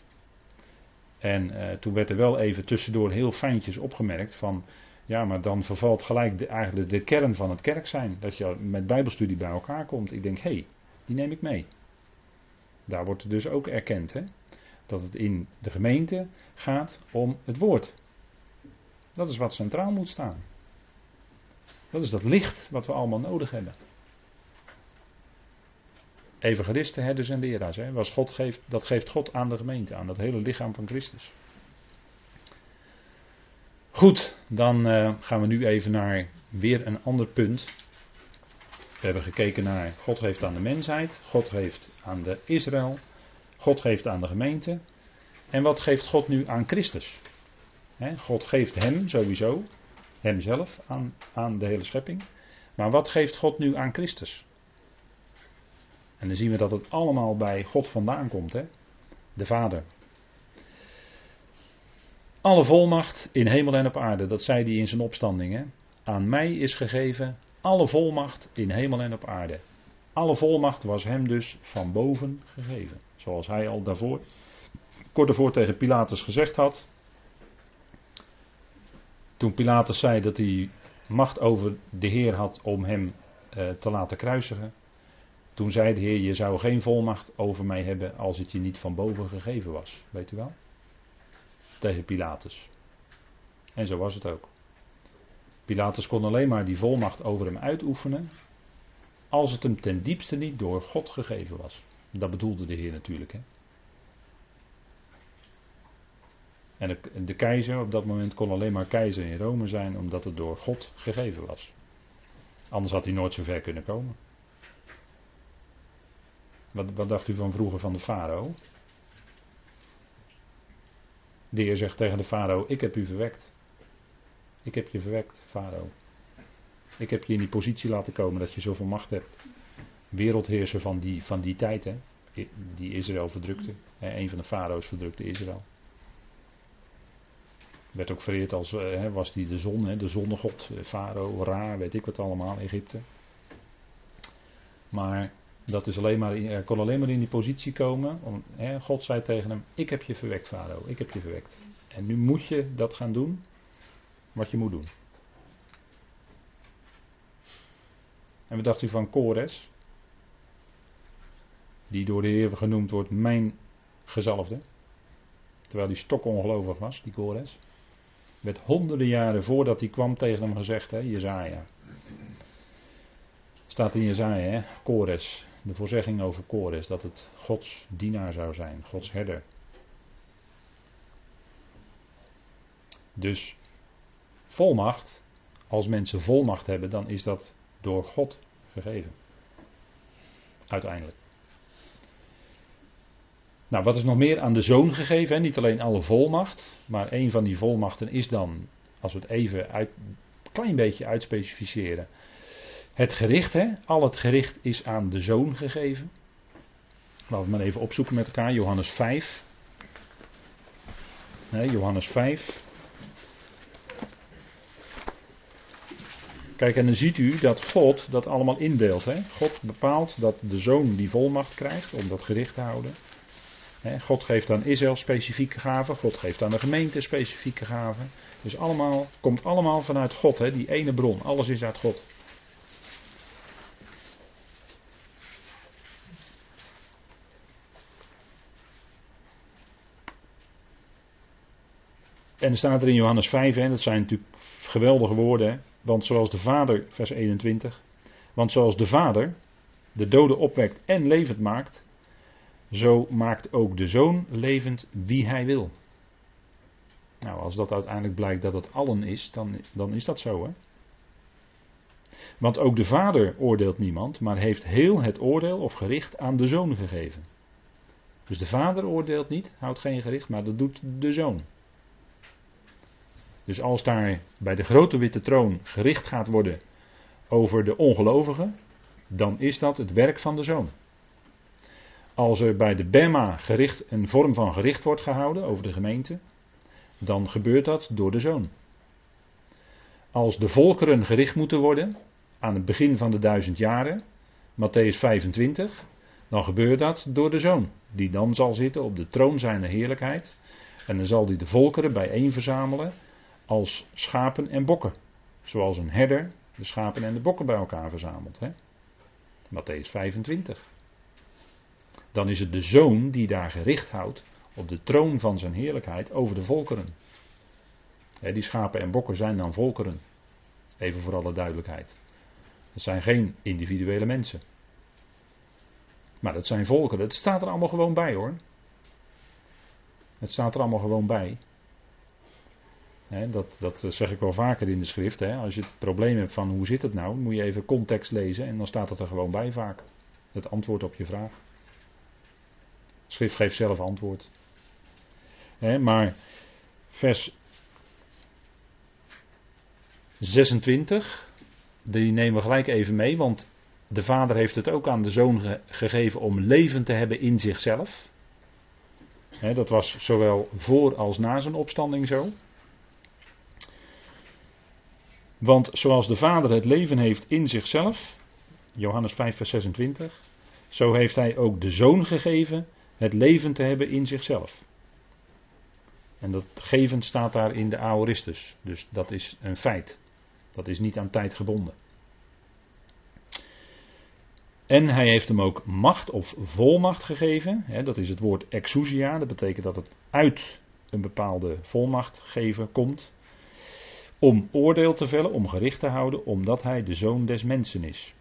En uh, toen werd er wel even tussendoor heel fijntjes opgemerkt van, ja, maar dan vervalt gelijk de, eigenlijk de kern van het kerk zijn. Dat je met bijbelstudie bij elkaar komt. Ik denk, hé, hey, die neem ik mee. Daar wordt dus ook erkend, hè. Dat het in de gemeente gaat om het woord. Dat is wat centraal moet staan. Dat is dat licht wat we allemaal nodig hebben. Evangelisten, herders en leraars. Hè, was God geeft, dat geeft God aan de gemeente, aan dat hele lichaam van Christus. Goed, dan uh, gaan we nu even naar weer een ander punt. We hebben gekeken naar God heeft aan de mensheid, God heeft aan de Israël, God geeft aan de gemeente. En wat geeft God nu aan Christus? God geeft hem sowieso, hemzelf aan, aan de hele schepping. Maar wat geeft God nu aan Christus? En dan zien we dat het allemaal bij God vandaan komt, hè? de Vader. Alle volmacht in hemel en op aarde, dat zei hij in zijn opstanding. Hè? Aan mij is gegeven alle volmacht in hemel en op aarde. Alle volmacht was hem dus van boven gegeven. Zoals hij al daarvoor, kort ervoor tegen Pilatus gezegd had. Toen Pilatus zei dat hij macht over de Heer had om hem eh, te laten kruisigen. Toen zei de Heer, je zou geen volmacht over mij hebben als het je niet van boven gegeven was. Weet u wel? Tegen Pilatus. En zo was het ook. Pilatus kon alleen maar die volmacht over hem uitoefenen als het hem ten diepste niet door God gegeven was. Dat bedoelde de Heer natuurlijk. Hè? En de, de, keizer op dat moment kon alleen maar keizer in Rome zijn omdat het door God gegeven was. Anders had hij nooit zo ver kunnen komen. Wat, wat dacht u van vroeger van de farao? De Heer zegt tegen de farao: Ik heb u verwekt. Ik heb je verwekt, farao. Ik heb je in die positie laten komen dat je zoveel macht hebt. Wereldheerser van die, van die tijd, hè? die Israël verdrukte. Een van de farao's verdrukte Israël. Werd ook vereerd als, eh, was die de zon, hè? de zonnegod, eh, farao, Ra, weet ik wat allemaal, Egypte. Maar dat is alleen maar, hij kon alleen maar in die positie komen. Om, hè, God zei tegen hem: Ik heb je verwekt, farao, ik heb je verwekt. En nu moet je dat gaan doen wat je moet doen. En wat dacht u van Kores? Die door de Heer genoemd wordt mijn gezalfde. Terwijl hij stokongelovig was, die Kores. Werd honderden jaren voordat hij kwam tegen hem gezegd, hè, Jezaja. Staat in Jezaja, hè, Kores. De voorzegging over Kores, dat het Gods dienaar zou zijn, Gods herder. Dus volmacht, als mensen volmacht hebben, dan is dat door God gegeven. Uiteindelijk. Nou, wat is nog meer aan de zoon gegeven? Hè? Niet alleen alle volmacht, maar een van die volmachten is dan, als we het even een klein beetje uitspecificeren, het gericht. Hè? Al het gericht is aan de zoon gegeven. Laten we maar even opzoeken met elkaar. Johannes 5. Nee, Johannes 5. Kijk, en dan ziet u dat God dat allemaal indeelt. Hè? God bepaalt dat de zoon die volmacht krijgt om dat gericht te houden. God geeft aan Israël specifieke gaven. God geeft aan de gemeente specifieke gaven. Dus allemaal, komt allemaal vanuit God, hè? die ene bron. Alles is uit God. En er staat er in Johannes 5, hè, dat zijn natuurlijk geweldige woorden. Hè? Want zoals de Vader, vers 21, want zoals de Vader de doden opwekt en levend maakt, zo maakt ook de Zoon levend wie hij wil. Nou, als dat uiteindelijk blijkt dat het allen is, dan, dan is dat zo, hè. Want ook de Vader oordeelt niemand, maar heeft heel het oordeel of gericht aan de Zoon gegeven. Dus de Vader oordeelt niet, houdt geen gericht, maar dat doet de Zoon. Dus als daar bij de grote witte troon gericht gaat worden over de ongelovigen, dan is dat het werk van de zoon. Als er bij de Bema gericht, een vorm van gericht wordt gehouden over de gemeente, dan gebeurt dat door de zoon. Als de volkeren gericht moeten worden aan het begin van de duizend jaren, Matthäus 25, dan gebeurt dat door de zoon, die dan zal zitten op de troon zijner heerlijkheid. En dan zal hij de volkeren bijeen verzamelen als schapen en bokken. Zoals een herder de schapen en de bokken bij elkaar verzamelt. Hè? Matthäus 25. Dan is het de zoon die daar gericht houdt op de troon van zijn heerlijkheid over de volkeren. die schapen en bokken zijn dan volkeren. Even voor alle duidelijkheid. Het zijn geen individuele mensen. Maar dat zijn volkeren. Het staat er allemaal gewoon bij hoor. Het staat er allemaal gewoon bij dat, dat zeg ik wel vaker in de schrift. Als je het probleem hebt van hoe zit het nou, moet je even context lezen en dan staat het er gewoon bij vaak. Het antwoord op je vraag. De schrift geeft zelf antwoord. maar vers 26, die nemen we gelijk even mee, want de vader heeft het ook aan de zoon gegeven om leven te hebben in zichzelf. dat was zowel voor als na zijn opstanding zo. Want zoals de Vader het leven heeft in zichzelf, Johannes 5, vers 26, zo heeft hij ook de Zoon gegeven het leven te hebben in zichzelf. En dat geven staat daar in de aoristus. Dus dat is een feit. Dat is niet aan tijd gebonden. En hij heeft hem ook macht of volmacht gegeven. dat is het woord exousia. Dat betekent dat het uit een bepaalde volmacht geven komt. Om oordeel te vellen, om gericht te houden, omdat hij de zoon des mensen is.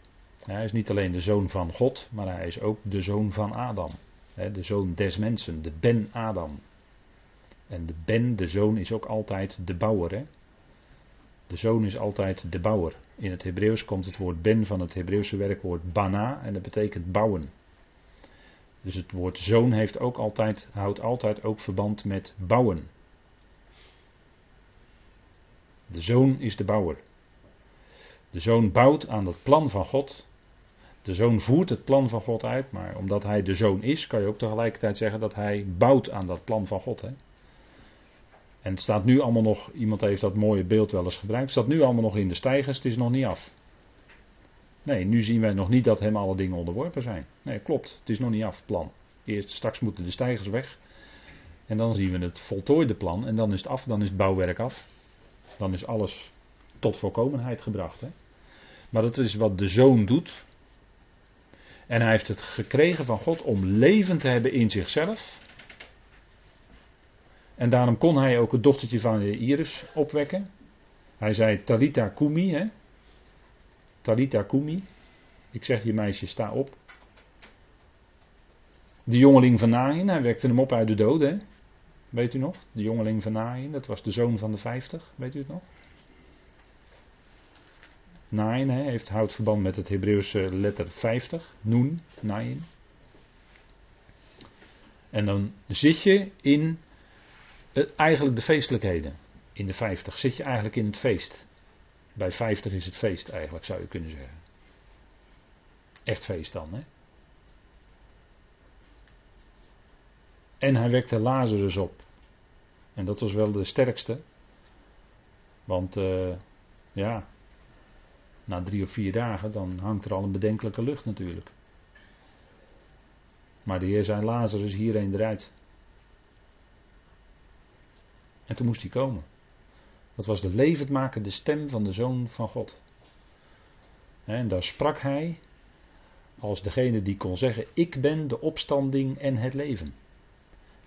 Hij is niet alleen de zoon van God, maar hij is ook de zoon van Adam. De zoon des mensen, de Ben Adam. En de Ben, de zoon, is ook altijd de bouwer. Hè? De zoon is altijd de bouwer. In het Hebreeuws komt het woord ben van het Hebreeuwse werkwoord bana en dat betekent bouwen. Dus het woord zoon heeft ook altijd, houdt altijd ook verband met bouwen. De zoon is de bouwer. De zoon bouwt aan het plan van God. De zoon voert het plan van God uit, maar omdat hij de zoon is, kan je ook tegelijkertijd zeggen dat hij bouwt aan dat plan van God. Hè? En het staat nu allemaal nog, iemand heeft dat mooie beeld wel eens gebruikt, het staat nu allemaal nog in de stijgers, het is nog niet af. Nee, nu zien wij nog niet dat hem alle dingen onderworpen zijn. Nee, klopt, het is nog niet af, plan. Eerst, straks moeten de stijgers weg. En dan zien we het voltooide plan en dan is het af, dan is het bouwwerk af. Dan is alles tot volkomenheid gebracht. Hè? Maar dat is wat de zoon doet. En hij heeft het gekregen van God om leven te hebben in zichzelf. En daarom kon hij ook het dochtertje van Iris opwekken. Hij zei Talita Kumi, hè? Talita Kumi. Ik zeg je meisje, sta op. De jongeling van Nain, hij wekte hem op uit de dood, hè? Weet u nog? De jongeling van Nain, dat was de zoon van de vijftig, weet u het nog? Nain hè, heeft, houdt verband met het Hebreeuwse letter 50, Noen, Nain. En dan zit je in eigenlijk de feestelijkheden in de 50 zit je eigenlijk in het feest. Bij 50 is het feest eigenlijk, zou je kunnen zeggen. Echt feest dan, hè? En hij wekte Lazarus op. En dat was wel de sterkste. Want, uh, ja, na drie of vier dagen, dan hangt er al een bedenkelijke lucht natuurlijk. Maar de Heer zei Lazarus hierheen eruit. En toen moest hij komen. Dat was de levendmakende stem van de Zoon van God. En daar sprak hij als degene die kon zeggen: Ik ben de opstanding en het leven.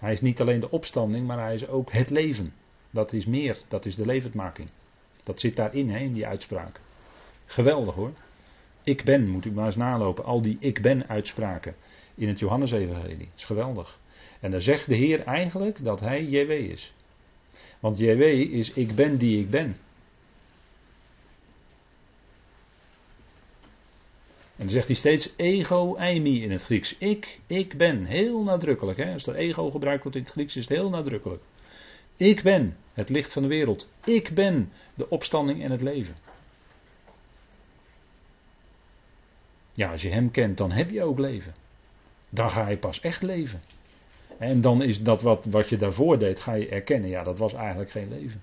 Hij is niet alleen de opstanding, maar hij is ook het leven. Dat is meer, dat is de levendmaking. Dat zit daarin, hè, in die uitspraak. Geweldig hoor. Ik ben, moet u maar eens nalopen. Al die ik ben uitspraken in het Johannesevangelie. Dat is geweldig. En dan zegt de Heer eigenlijk dat hij JW is. Want JW is ik ben die ik ben. En dan zegt hij steeds ego eimi in het Grieks. Ik, ik ben. Heel nadrukkelijk. Hè? Als er ego gebruikt wordt in het Grieks is het heel nadrukkelijk. Ik ben het licht van de wereld. Ik ben de opstanding en het leven. Ja, als je hem kent, dan heb je ook leven. Dan ga je pas echt leven. En dan is dat wat, wat je daarvoor deed, ga je erkennen, ja, dat was eigenlijk geen leven.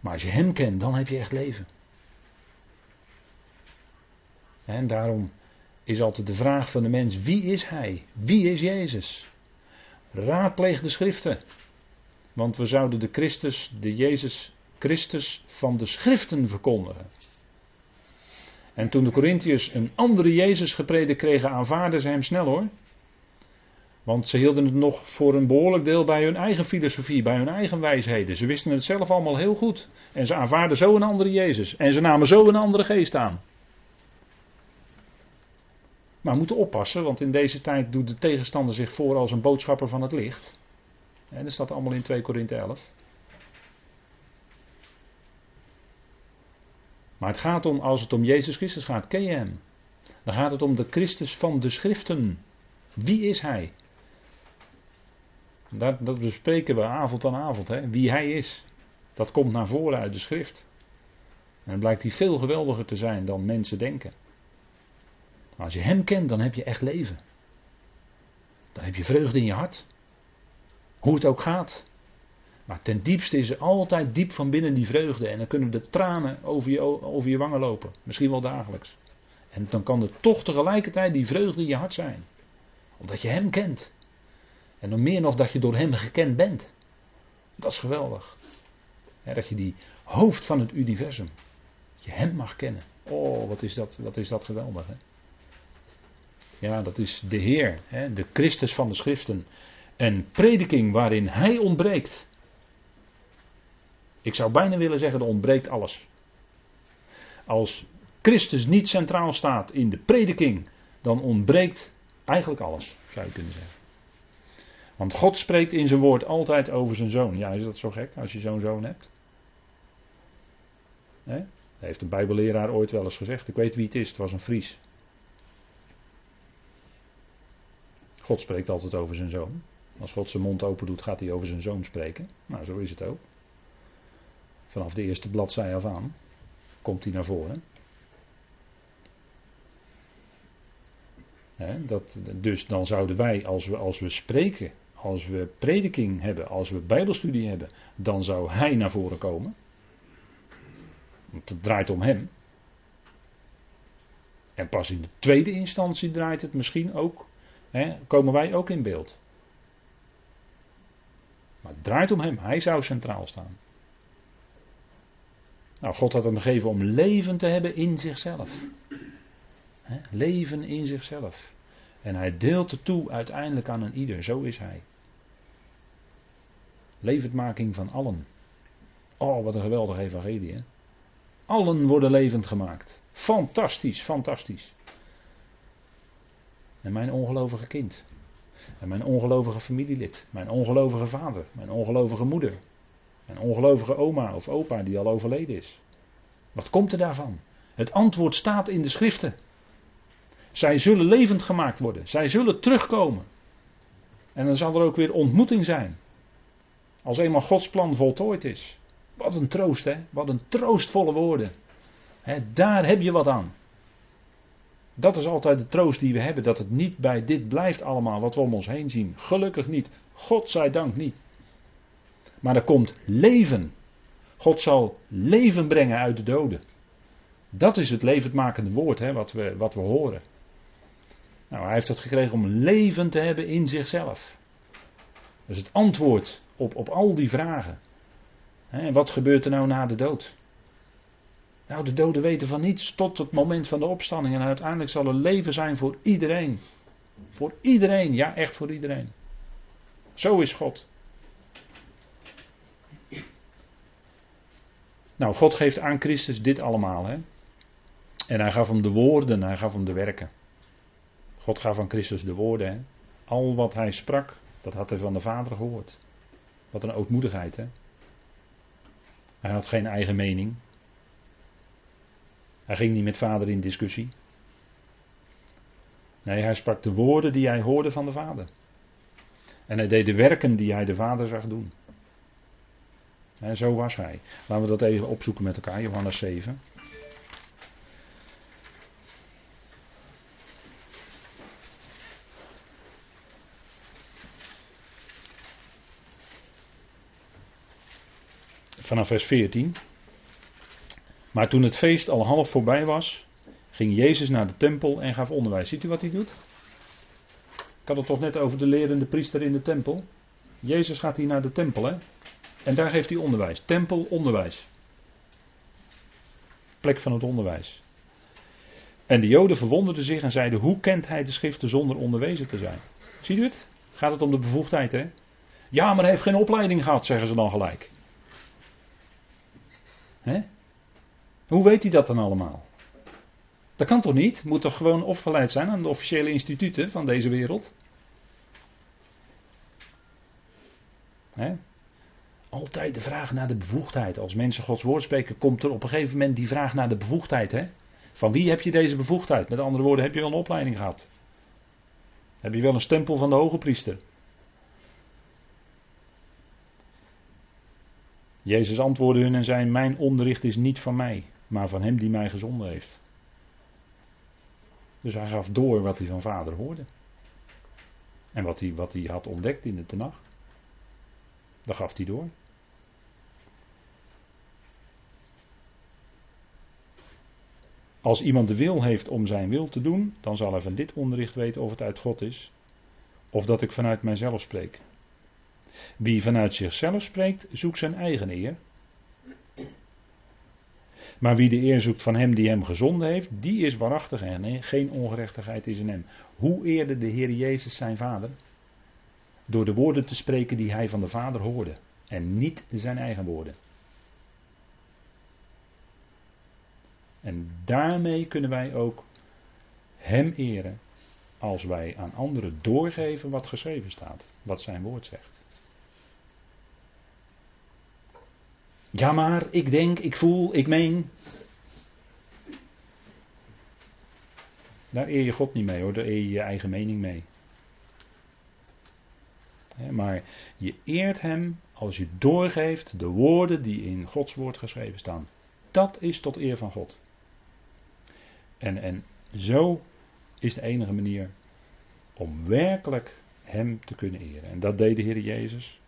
Maar als je Hem kent, dan heb je echt leven. En daarom is altijd de vraag van de mens, wie is Hij? Wie is Jezus? Raadpleeg de schriften. Want we zouden de Christus, de Jezus Christus van de schriften verkondigen. En toen de Corinthiërs een andere Jezus gepredikt kregen, aanvaarden ze hem snel hoor. Want ze hielden het nog voor een behoorlijk deel bij hun eigen filosofie, bij hun eigen wijsheden. Ze wisten het zelf allemaal heel goed. En ze aanvaarden zo een andere Jezus. En ze namen zo een andere geest aan. Maar we moeten oppassen, want in deze tijd doet de tegenstander zich voor als een boodschapper van het licht. En dat staat allemaal in 2 Korinthe 11. Maar het gaat om, als het om Jezus Christus gaat, ken je hem? Dan gaat het om de Christus van de schriften. Wie is hij? Dat, dat bespreken we avond aan avond. Hè? Wie hij is. Dat komt naar voren uit de schrift. En dan blijkt hij veel geweldiger te zijn dan mensen denken. Maar als je hem kent, dan heb je echt leven. Dan heb je vreugde in je hart. Hoe het ook gaat. Maar ten diepste is er altijd diep van binnen die vreugde. En dan kunnen de tranen over je, over je wangen lopen. Misschien wel dagelijks. En dan kan er toch tegelijkertijd die vreugde in je hart zijn. Omdat je Hem kent. En dan meer nog dat je door Hem gekend bent. Dat is geweldig. dat je die hoofd van het universum, dat je Hem mag kennen. Oh, wat is dat, wat is dat geweldig. Hè? Ja, dat is de Heer, hè, de Christus van de Schriften. En prediking waarin Hij ontbreekt. Ik zou bijna willen zeggen, er ontbreekt alles. Als Christus niet centraal staat in de prediking, dan ontbreekt eigenlijk alles, zou je kunnen zeggen. Want God spreekt in zijn woord altijd over zijn zoon. Ja, is dat zo gek als je zo'n zoon hebt? Nee? heeft een Bijbelleraar ooit wel eens gezegd. Ik weet wie het is, het was een Fries. God spreekt altijd over zijn zoon. Als God zijn mond open doet, gaat hij over zijn zoon spreken. Nou, zo is het ook. Vanaf de eerste bladzij af aan komt hij naar voren. dat, dus dan zouden wij, als we, als we spreken, als we prediking hebben, als we bijbelstudie hebben, dan zou hij naar voren komen. Want het draait om hem. En pas in de tweede instantie draait het misschien ook, hè, komen wij ook in beeld. Maar het draait om hem, hij zou centraal staan. Nou, God had hem gegeven om leven te hebben in zichzelf. leven in zichzelf. En hij deelt het toe uiteindelijk aan een ieder, zo is hij. Levendmaking van allen. Oh, wat een geweldig evangelie. Hè? Allen worden levend gemaakt. Fantastisch, fantastisch. En mijn ongelovige kind. En mijn ongelovige familielid. Mijn ongelovige vader. Mijn ongelovige moeder. Mijn ongelovige oma of opa die al overleden is. Wat komt er daarvan? Het antwoord staat in de schriften. Zij zullen levend gemaakt worden. Zij zullen terugkomen. En dan zal er ook weer ontmoeting zijn. Als eenmaal Gods plan voltooid is. Wat een troost, hè? Wat een troostvolle woorden. daar heb je wat aan. Dat is altijd de troost die we hebben, dat het niet bij dit blijft allemaal wat we om ons heen zien. Gelukkig niet. God zij dank niet. Maar er komt leven. God zal leven brengen uit de doden. Dat is het levendmakende woord hè, wat, we, wat we horen. Nou, hij heeft het gekregen om leven te hebben in zichzelf. Dat is het antwoord op, op al die vragen. En wat gebeurt er nou na de dood? Nou, de doden weten van niets tot het moment van de opstanding. En uiteindelijk zal er leven zijn voor iedereen. Voor iedereen, ja, echt voor iedereen. Zo is God. Nou, God geeft aan Christus dit allemaal. Hè? En hij gaf hem de woorden, hij gaf hem de werken. God gaf aan Christus de woorden. Hè? Al wat hij sprak, dat had hij van de Vader gehoord. Wat een ootmoedigheid, hè? Hij had geen eigen mening. Hij ging niet met vader in discussie. Nee, hij sprak de woorden die hij hoorde van de vader. En hij deed de werken die hij de vader zag doen. En zo was hij. Laten we dat even opzoeken met elkaar, Johannes 7. vanaf vers 14. Maar toen het feest al half voorbij was, ging Jezus naar de tempel en gaf onderwijs. Ziet u wat hij doet? Ik had het toch net over de lerende priester in de tempel. Jezus gaat hier naar de tempel, hè? En daar geeft hij onderwijs. Tempel, onderwijs. Plek van het onderwijs. En de Joden verwonderden zich en zeiden: Hoe kent hij de schriften zonder onderwezen te zijn? Ziet u het? Gaat het om de bevoegdheid, hè? Ja, maar hij heeft geen opleiding gehad, zeggen ze dan gelijk. Hè? Hoe weet hij dat dan allemaal? Dat kan toch niet? Moet toch gewoon opgeleid zijn aan de officiële instituten van deze wereld? Hè? Altijd de vraag naar de bevoegdheid. Als mensen Gods woord spreken, komt er op een gegeven moment die vraag naar de bevoegdheid. Hè? Van wie heb je deze bevoegdheid? Met andere woorden, heb je wel een opleiding gehad? Heb je wel een stempel van de hoge priester? Jezus antwoordde hun en zei: Mijn onderricht is niet van mij, maar van hem die mij gezonden heeft. Dus hij gaf door wat hij van vader hoorde. En wat hij, wat hij had ontdekt in de Tenach, dat gaf hij door. Als iemand de wil heeft om zijn wil te doen, dan zal hij van dit onderricht weten of het uit God is, of dat ik vanuit mijzelf spreek. Wie vanuit zichzelf spreekt, zoekt zijn eigen eer. Maar wie de eer zoekt van hem die hem gezonden heeft, die is waarachtig en geen ongerechtigheid is in hem. Hoe eerde de Heer Jezus zijn vader? Door de woorden te spreken die hij van de vader hoorde. En niet zijn eigen woorden. En daarmee kunnen wij ook Hem eren als wij aan anderen doorgeven wat geschreven staat, wat zijn woord zegt. Ja maar, ik denk, ik voel, ik meen. Daar eer je God niet mee hoor, daar eer je je eigen mening mee. Maar je eert Hem als je doorgeeft de woorden die in Gods woord geschreven staan. Dat is tot eer van God. En, en zo is de enige manier om werkelijk Hem te kunnen eren. En dat deed de Heer Jezus.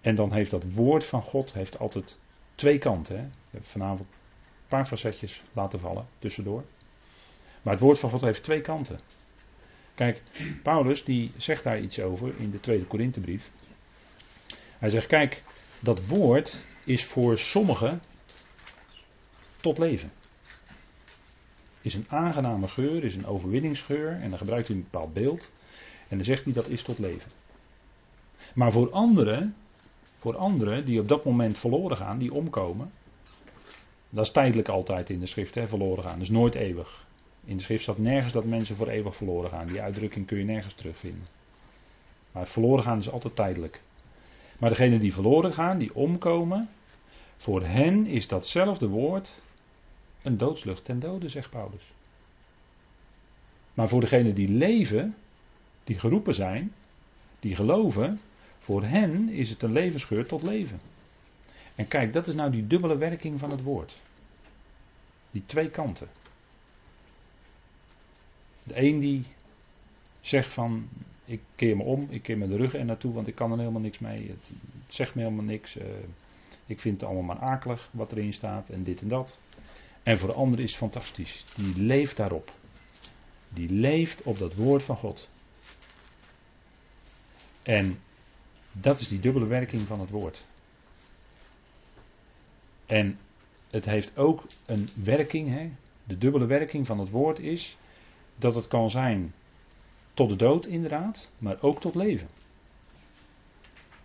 En dan heeft dat woord van God heeft altijd twee kanten. Hè? Ik heb vanavond een paar facetjes laten vallen tussendoor. Maar het woord van God heeft twee kanten. Kijk, Paulus die zegt daar iets over in de tweede Korinthebrief. Hij zegt, kijk, dat woord is voor sommigen tot leven is een aangename geur, is een overwinningsgeur. En dan gebruikt hij een bepaald beeld. En dan zegt hij dat is tot leven. Maar voor anderen, voor anderen die op dat moment verloren gaan, die omkomen. Dat is tijdelijk altijd in de schrift, hè, verloren gaan. Dat is nooit eeuwig. In de schrift staat nergens dat mensen voor eeuwig verloren gaan. Die uitdrukking kun je nergens terugvinden. Maar verloren gaan is altijd tijdelijk. Maar degenen die verloren gaan, die omkomen, voor hen is datzelfde woord een doodslucht ten dode, zegt Paulus. Maar voor degenen die leven, die geroepen zijn, die geloven, voor hen is het een levensgeur tot leven. En kijk, dat is nou die dubbele werking van het woord. Die twee kanten. De een die zegt van, ik keer me om, ik keer me de rug er naartoe, want ik kan er helemaal niks mee. Het, zegt me helemaal niks. Eh, ik vind het allemaal maar akelig wat erin staat en dit en dat. En voor de ander is het fantastisch. Die leeft daarop. Die leeft op dat woord van God. En dat is die dubbele werking van het woord. En het heeft ook een werking. Hè? De dubbele werking van het woord is dat het kan zijn tot de dood inderdaad, maar ook tot leven.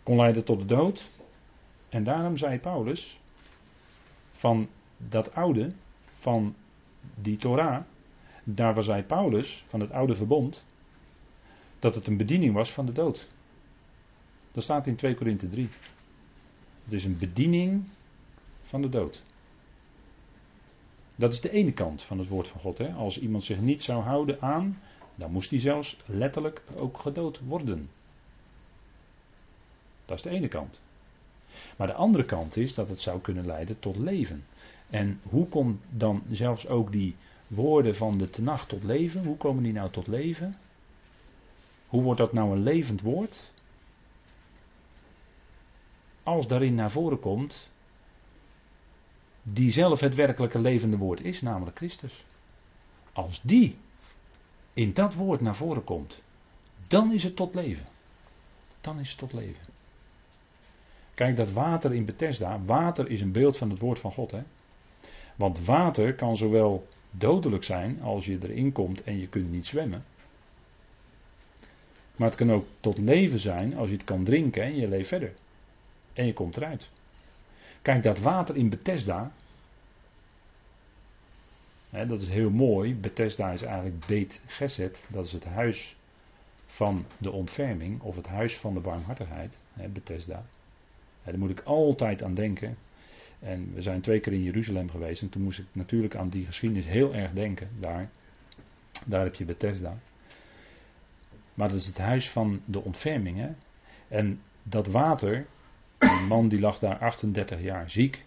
Kon leiden tot de dood. En daarom zei Paulus van dat oude, van die Torah, daar was hij Paulus van het oude verbond, dat het een bediening was van de dood. Dat staat in 2 Korinthe 3. Het is een bediening van de dood. Dat is de ene kant van het woord van God. Hè? Als iemand zich niet zou houden aan, dan moest hij zelfs letterlijk ook gedood worden. Dat is de ene kant. Maar de andere kant is dat het zou kunnen leiden tot leven. En hoe komt dan zelfs ook die woorden van de tenacht tot leven? Hoe komen die nou tot leven? Hoe wordt dat nou een levend woord? Als daarin naar voren komt, die zelf het werkelijke levende woord is, namelijk Christus. Als die in dat woord naar voren komt, dan is het tot leven. Dan is het tot leven. Kijk, dat water in Bethesda, water is een beeld van het woord van God. Hè? Want water kan zowel dodelijk zijn als je erin komt en je kunt niet zwemmen. Maar het kan ook tot leven zijn als je het kan drinken en je leeft verder. En je komt eruit. Kijk, dat water in Bethesda. Hè, dat is heel mooi. Bethesda is eigenlijk Beet Geset. Dat is het huis van de ontferming. Of het huis van de barmhartigheid. Hè, Bethesda. daar moet ik altijd aan denken. En we zijn twee keer in Jeruzalem geweest en toen moest ik natuurlijk aan die geschiedenis heel erg denken. Daar, daar heb je Bethesda. Maar dat is het huis van de ontferming. Hè? En dat water, een man die lag daar 38 jaar ziek.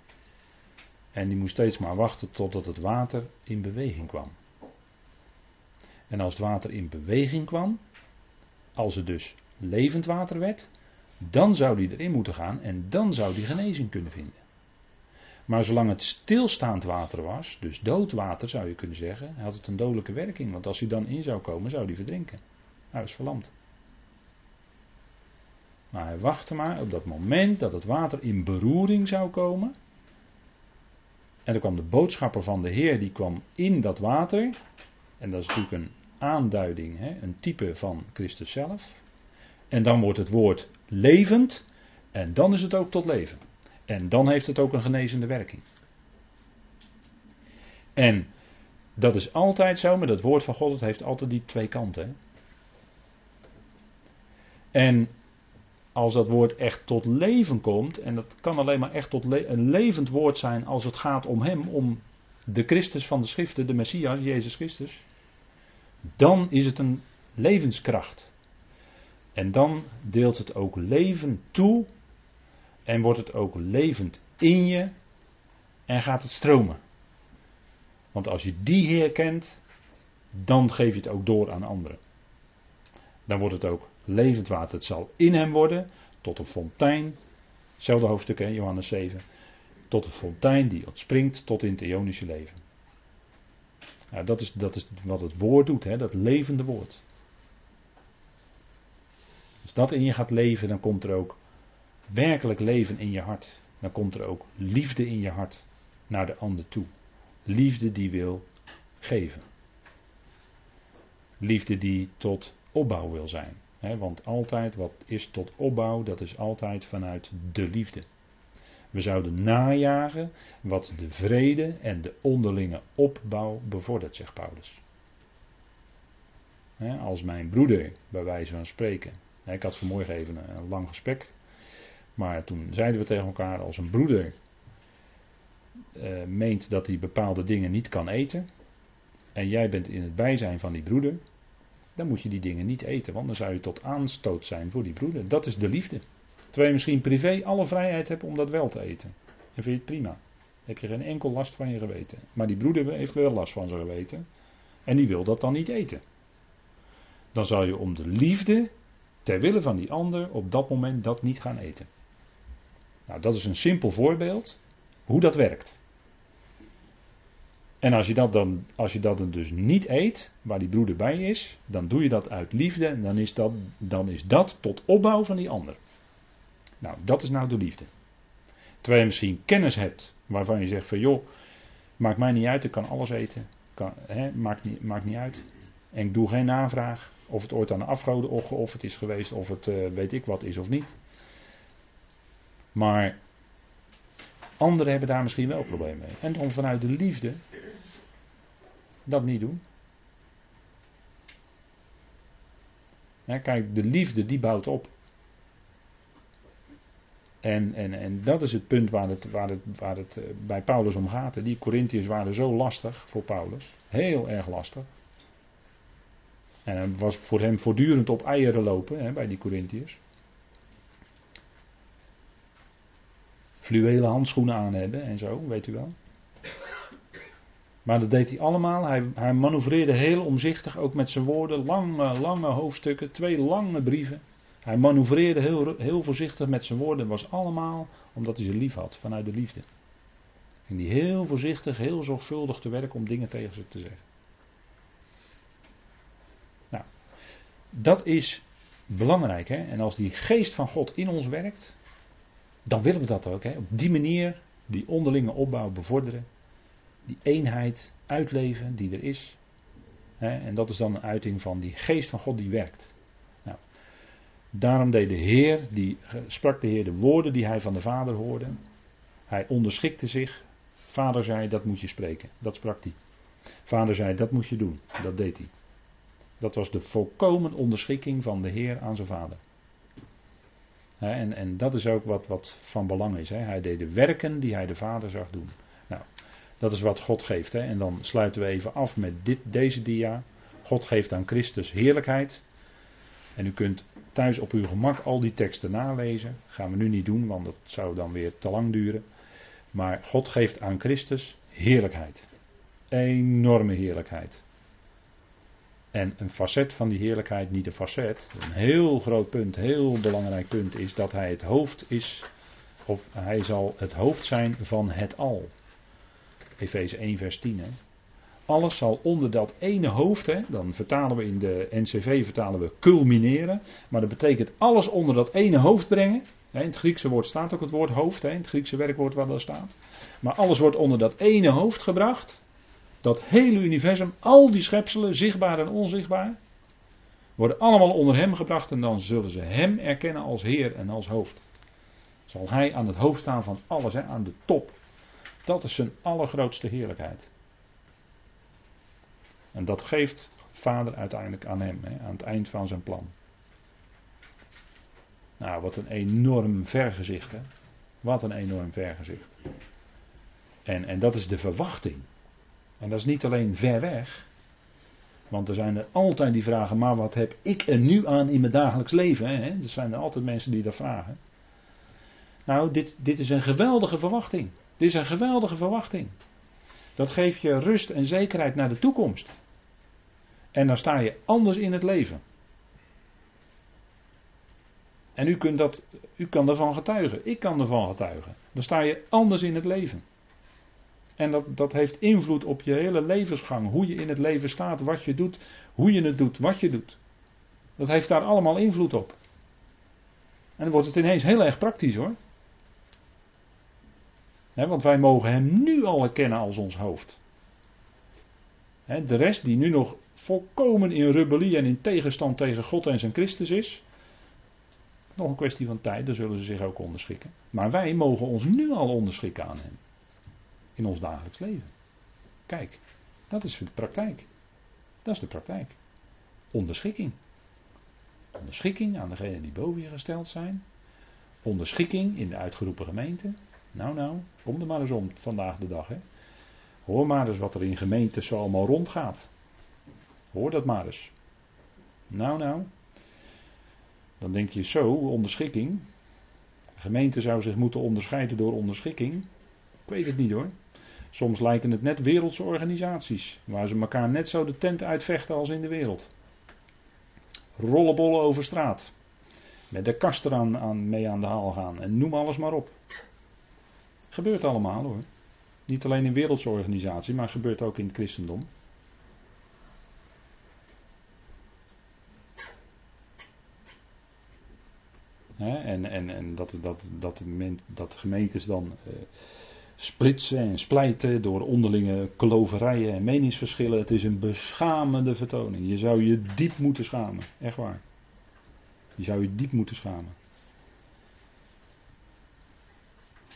En die moest steeds maar wachten totdat het water in beweging kwam. En als het water in beweging kwam, als het dus levend water werd, dan zou die erin moeten gaan en dan zou die genezing kunnen vinden. Maar zolang het stilstaand water was, dus dood water zou je kunnen zeggen, had het een dodelijke werking. Want als hij dan in zou komen, zou hij verdrinken. Hij was verlamd. Maar hij wachtte maar op dat moment dat het water in beroering zou komen. En er kwam de boodschapper van de Heer, die kwam in dat water. En dat is natuurlijk een aanduiding, hè, een type van Christus zelf. En dan wordt het woord levend. En dan is het ook tot leven. En dan heeft het ook een genezende werking. En dat is altijd zo met het woord van God. Het heeft altijd die twee kanten. En als dat woord echt tot leven komt, en dat kan alleen maar echt tot een levend woord zijn als het gaat om Hem, om de Christus van de Schriften, de Messias, Jezus Christus, dan is het een levenskracht. En dan deelt het ook leven toe en wordt het ook levend in je en gaat het stromen. Want als je die Heer kent, dan geef je het ook door aan anderen. Dan wordt het ook levend water. Het zal in hem worden tot een fontein. Hetzelfde hoofdstuk, in Johannes 7. Tot een fontein die ontspringt tot in het Ionische leven. Nou, dat, is, dat is wat het woord doet, hè, dat levende woord. Als dat in je gaat leven, dan komt er ook werkelijk leven in je hart. Dan komt er ook liefde in je hart naar de ander toe. Liefde die wil geven. Liefde die tot opbouw wil zijn want altijd wat is tot opbouw, dat is altijd vanuit de liefde. We zouden najagen wat de vrede en de onderlinge opbouw bevordert, zegt Paulus. als mijn broeder, bij wijze van spreken. ik had vanmorgen even een lang gesprek. Maar toen zeiden we tegen elkaar: als een broeder uh, meent dat hij bepaalde dingen niet kan eten. En jij bent in het bijzijn van die broeder dan moet je die dingen niet eten, want dan zou je tot aanstoot zijn voor die broeder. Dat is de liefde. Terwijl je misschien privé alle vrijheid hebt om dat wel te eten. En vind je het prima. Dan heb je geen enkel last van je geweten. Maar die broeder heeft wel last van zijn geweten. En die wil dat dan niet eten. Dan zal je om de liefde, ter wille van die ander, op dat moment dat niet gaan eten. Nou, dat is een simpel voorbeeld hoe dat werkt. En als je dat dan, als je dat dan dus niet eet, waar die broeder bij is, dan doe je dat uit liefde en dan is dat, dan is dat tot opbouw van die ander. Nou, dat is nou de liefde. Terwijl je misschien kennis hebt waarvan je zegt van joh, maakt mij niet uit, ik kan alles eten. Kan, hè, maakt, niet, maakt niet uit. En ik doe geen navraag of het ooit aan de afgoden opgeofferd is geweest, of het uh, weet ik wat is of niet. Maar anderen hebben daar misschien wel problemen mee. En dan vanuit de liefde dat niet doen. kijk, de liefde die bouwt op. En, en, en dat is het punt waar het, waar het, waar het eh, bij Paulus om gaat. Die Corinthiërs waren zo lastig voor Paulus. Heel erg lastig. En het was voor hem voortdurend op eieren lopen bij die Corinthiërs. Fluwelen handschoenen aan hebben en zo, weet u wel. Maar dat deed hij allemaal. Hij, hij manoeuvreerde heel omzichtig, ook met zijn woorden. Lange, lange hoofdstukken, twee lange brieven. Hij manoeuvreerde heel, heel voorzichtig met zijn woorden. Was allemaal omdat hij ze lief had, vanuit de liefde. En die heel voorzichtig, heel zorgvuldig te werk om dingen tegen ze te zeggen. Nou, dat is belangrijk. Hè? En als die geest van God in ons werkt, dan willen we dat ook. Hè? Op die manier die onderlinge opbouw bevorderen die eenheid uitleven die er is. en dat is dan een uiting van die geest van God die werkt. Nou, daarom deed de Heer, die, sprak de Heer de woorden die hij van de Vader hoorde. Hij onderschikte zich. Vader zei, dat moet je spreken. Dat sprak hij. Vader zei, dat moet je doen. Dat deed hij. Dat was de volkomen onderschikking van de Heer aan zijn Vader. En, en dat is ook wat, wat van belang is. Hij deed de werken die hij de Vader zag doen. Nou, dat is wat God geeft. Hè? En dan sluiten we even af met dit, deze dia. God geeft aan Christus heerlijkheid. En u kunt thuis op uw gemak al die teksten nalezen. Gaan we nu niet doen, want dat zou dan weer te lang duren. Maar God geeft aan Christus heerlijkheid. Enorme heerlijkheid. En een facet van die heerlijkheid, niet een facet, een heel groot punt, heel belangrijk punt is dat hij het hoofd is, of hij zal het hoofd zijn van het al. Efeze 1 vers 10. Hè. Alles zal onder dat ene hoofd, hè, dan vertalen we in de NCV vertalen we culmineren, maar dat betekent alles onder dat ene hoofd brengen. Hè, in het Griekse woord staat ook het woord hoofd, hè, in het Griekse werkwoord waar dat staat. Maar alles wordt onder dat ene hoofd gebracht. Dat hele universum, al die schepselen, zichtbaar en onzichtbaar, worden allemaal onder hem gebracht en dan zullen ze hem erkennen als Heer en als hoofd. Zal hij aan het hoofd staan van alles, hè, aan de top. Dat is zijn allergrootste heerlijkheid. En dat geeft Vader uiteindelijk aan hem, hè, aan het eind van zijn plan. Nou, wat een enorm vergezicht, hè. Wat een enorm vergezicht. En, en dat is de verwachting. En dat is niet alleen ver weg. Want er zijn er altijd die vragen, maar wat heb ik er nu aan in mijn dagelijks leven? Hè? Er zijn er altijd mensen die dat vragen. Nou, dit, dit is een geweldige verwachting. Dit is een geweldige verwachting. Dat geeft je rust en zekerheid naar de toekomst. En dan sta je anders in het leven. En u, kunt dat, u kan ervan getuigen. Ik kan ervan getuigen. Dan sta je anders in het leven. En dat, dat heeft invloed op je hele levensgang. Hoe je in het leven staat, wat je doet, hoe je het doet, wat je doet. Dat heeft daar allemaal invloed op. En dan wordt het ineens heel erg praktisch hoor. want wij mogen hem nu al herkennen als ons hoofd. de rest die nu nog volkomen in rebellie en in tegenstand tegen God en zijn Christus is. Nog een kwestie van tijd, daar zullen ze zich ook onderschikken. Maar wij mogen ons nu al onderschikken aan hem in ons dagelijks leven. Kijk, dat is de praktijk. Dat is de praktijk. Onderschikking. Onderschikking aan degenen die boven je gesteld zijn. Onderschikking in de uitgeroepen gemeente. Nou, nou, kom er maar eens om vandaag de dag. Hè. Hoor maar eens wat er in gemeentes zo allemaal rondgaat. Hoor dat maar eens. Nou, nou. Dan denk je zo, onderschikking. De gemeente zou zich moeten onderscheiden door onderschikking. Ik weet het niet hoor. Soms lijken het net wereldse organisaties, waar ze elkaar net zo de tent uitvechten als in de wereld. Rollenbollen over straat. Met de kast eraan aan, mee aan de haal gaan en noem alles maar op. Gebeurt allemaal hoor. Niet alleen in wereldse organisaties, maar gebeurt ook in het christendom. en en, en dat, dat, dat, dat gemeentes dan uh, splitsen en splijten door onderlinge kloverijen en meningsverschillen. Het is een beschamende vertoning. Je zou je diep moeten schamen. Echt waar. Je zou je diep moeten schamen.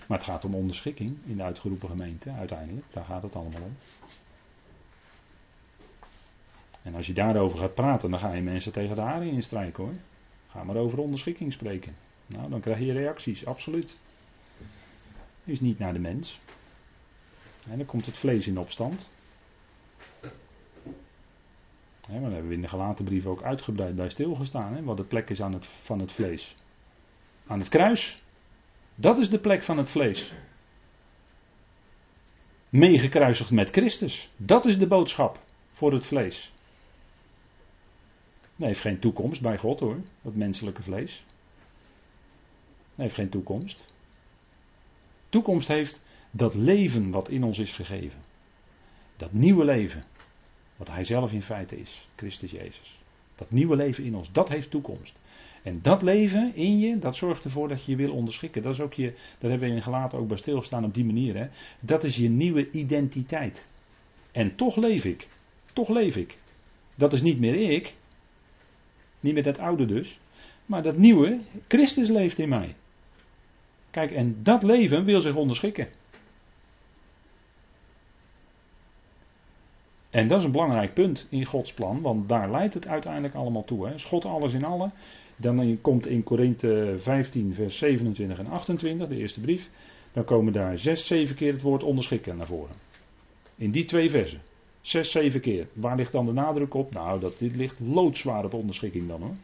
Maar het gaat om onderschikking in de uitgeroepen gemeente uiteindelijk. Daar gaat het allemaal om. En als je daarover gaat praten, dan ga je mensen tegen de haren instrijken hoor. Ga maar over onderschikking spreken. Nou, dan krijg je reacties, absoluut is niet naar de mens. En dan komt het vlees in opstand. maar daar hebben we in de gelaten brief ook uitgebreid bij stilgestaan. Hè, wat de plek is aan het, van het vlees. Aan het kruis. Dat is de plek van het vlees. Meegekruisigd met Christus. Dat is de boodschap voor het vlees. Nee, heeft geen toekomst bij God hoor, het menselijke vlees. Nee, heeft geen toekomst toekomst heeft dat leven wat in ons is gegeven. Dat nieuwe leven. Wat Hij zelf in feite is, Christus Jezus. Dat nieuwe leven in ons, dat heeft toekomst. En dat leven in je, dat zorgt ervoor dat je je wil onderschikken. Dat is ook je, daar hebben we in gelaten ook bij stilgestaan op die manier. Hè. Dat is je nieuwe identiteit. En toch leef ik. Toch leef ik. Dat is niet meer ik. Niet meer dat oude dus. Maar dat nieuwe, Christus leeft in mij. Kijk, en dat leven wil zich onderschikken. En dat is een belangrijk punt in Gods plan, want daar leidt het uiteindelijk allemaal toe. Hè. God alles in alle? Dan komt in Korinthe 15, vers 27 en 28, de eerste brief, dan komen daar zes, zeven keer het woord onderschikken naar voren. In die twee versen. Zes, zeven keer. Waar ligt dan de nadruk op? Nou, dat, dit ligt loodzwaar op onderschikking dan hoor.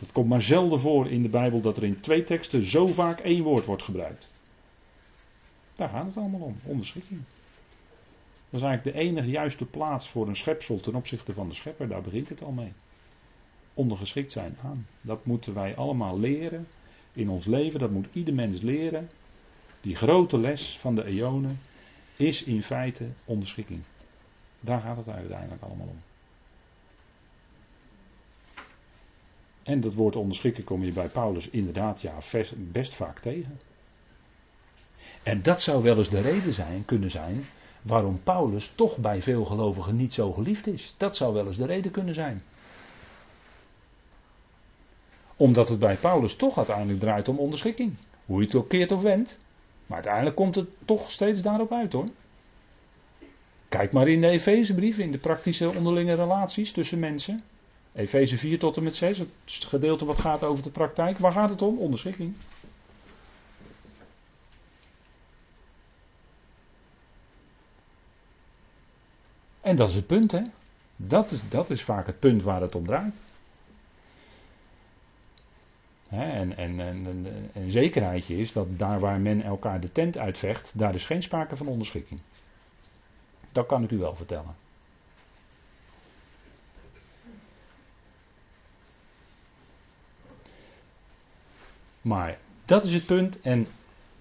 Het komt maar zelden voor in de Bijbel dat er in twee teksten zo vaak één woord wordt gebruikt. Daar gaat het allemaal om, onderschikking. Dat is eigenlijk de enige juiste plaats voor een schepsel ten opzichte van de schepper. Daar begint het al mee. Ondergeschikt zijn aan. Dat moeten wij allemaal leren in ons leven. Dat moet ieder mens leren. Die grote les van de eonen is in feite onderschikking. Daar gaat het uiteindelijk allemaal om. En dat woord onderschikken kom je bij Paulus inderdaad ja, best vaak tegen. En dat zou wel eens de reden zijn, kunnen zijn waarom Paulus toch bij veel gelovigen niet zo geliefd is. Dat zou wel eens de reden kunnen zijn. Omdat het bij Paulus toch uiteindelijk draait om onderschikking. Hoe je het ook keert of wendt. Maar uiteindelijk komt het toch steeds daarop uit hoor. Kijk maar in de Efezebrief, in de praktische onderlinge relaties tussen mensen. Efeze 4 tot en met 6, het gedeelte wat gaat over de praktijk. Waar gaat het om? Onderschikking. En dat is het punt, hè? Dat is, dat is vaak het punt waar het om draait. en, en, en, en, zekerheidje is dat daar waar men elkaar de tent uitvecht, daar is geen sprake van onderschikking. Dat kan ik u wel vertellen. Maar dat is het punt en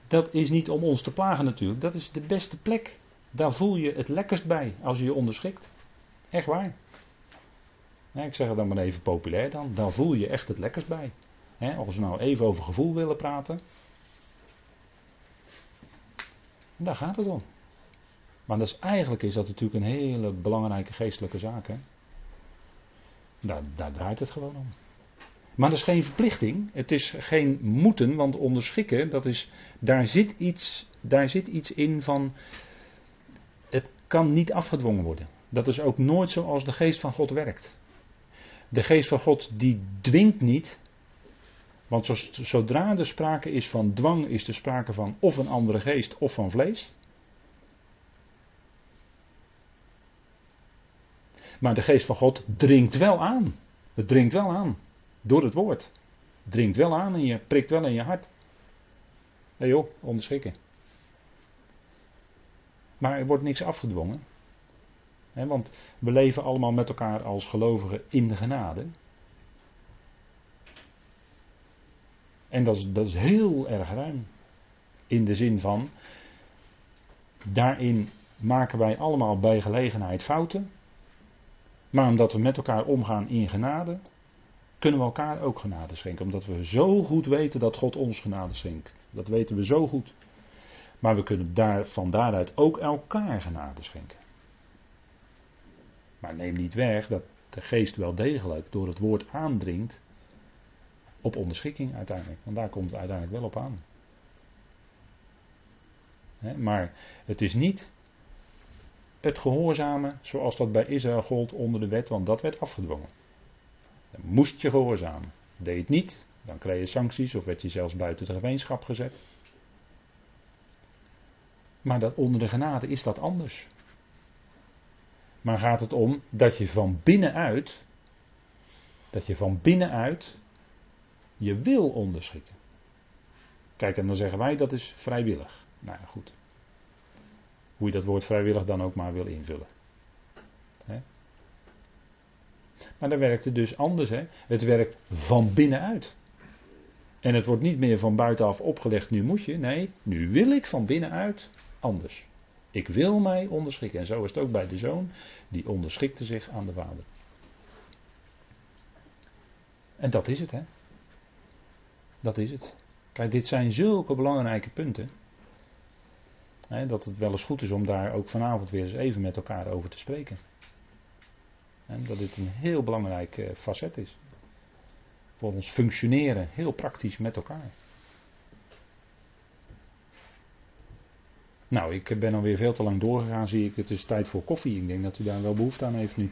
dat is niet om ons te plagen natuurlijk. Dat is de beste plek. Daar voel je het lekkerst bij als je je onderschikt. Echt waar. ik zeg het dan maar even populair dan. Daar voel je echt het lekkerst bij. als we nou even over gevoel willen praten. Daar gaat het om. Maar dat is, eigenlijk is dat natuurlijk een hele belangrijke geestelijke zaak. Daar, daar draait het gewoon om. Maar dat is geen verplichting. Het is geen moeten, want onderschikken, dat is, daar, zit iets, daar zit iets in van. Het kan niet afgedwongen worden. Dat is ook nooit zoals de geest van God werkt. De geest van God die dwingt niet. Want zodra er sprake is van dwang, is er sprake van of een andere geest of van vlees. Maar de geest van God dringt wel aan. Het dringt wel aan. Door het woord. Dringt wel aan en je prikt wel in je hart. Hé joh, onderschikken. Maar er wordt niks afgedwongen. want we leven allemaal met elkaar als gelovigen in de genade. En dat is, dat is heel erg ruim. In de zin van, daarin maken wij allemaal bij gelegenheid fouten. Maar omdat we met elkaar omgaan in genade, kunnen we elkaar ook genade schenken. Omdat we zo goed weten dat God ons genade schenkt. Dat weten we zo goed. Maar we kunnen daar, van daaruit ook elkaar genade schenken. Maar neem niet weg dat de geest wel degelijk door het woord aandringt op onderschikking uiteindelijk. Want daar komt het uiteindelijk wel op aan. maar het is niet het gehoorzamen zoals dat bij Israël gold onder de wet, want dat werd afgedwongen. Dan moest je gehoorzamen. Deed je het niet, dan kreeg je sancties of werd je zelfs buiten de gemeenschap gezet. Maar dat onder de genade is dat anders. Maar gaat het om dat je van binnenuit, dat je van binnenuit je wil onderschikken. Kijk, en dan zeggen wij dat is vrijwillig. Nou ja, goed. Hoe je dat woord vrijwillig dan ook maar wil invullen. Maar dan werkt het dus anders. Hè? Het werkt van binnenuit. En het wordt niet meer van buitenaf opgelegd, nu moet je. Nee, nu wil ik van binnenuit anders. Ik wil mij onderschikken. En zo is het ook bij de zoon. Die onderschikte zich aan de vader. En dat is het, hè? Dat is het. Kijk, dit zijn zulke belangrijke punten. Hè, dat het wel eens goed is om daar ook vanavond weer eens even met elkaar over te spreken. Dat dit een heel belangrijk uh, facet is. Voor ons functioneren, heel praktisch met elkaar. Nou, ik ben alweer veel te lang doorgegaan, zie ik. Het is tijd voor koffie. Ik denk dat u daar wel behoefte aan heeft nu.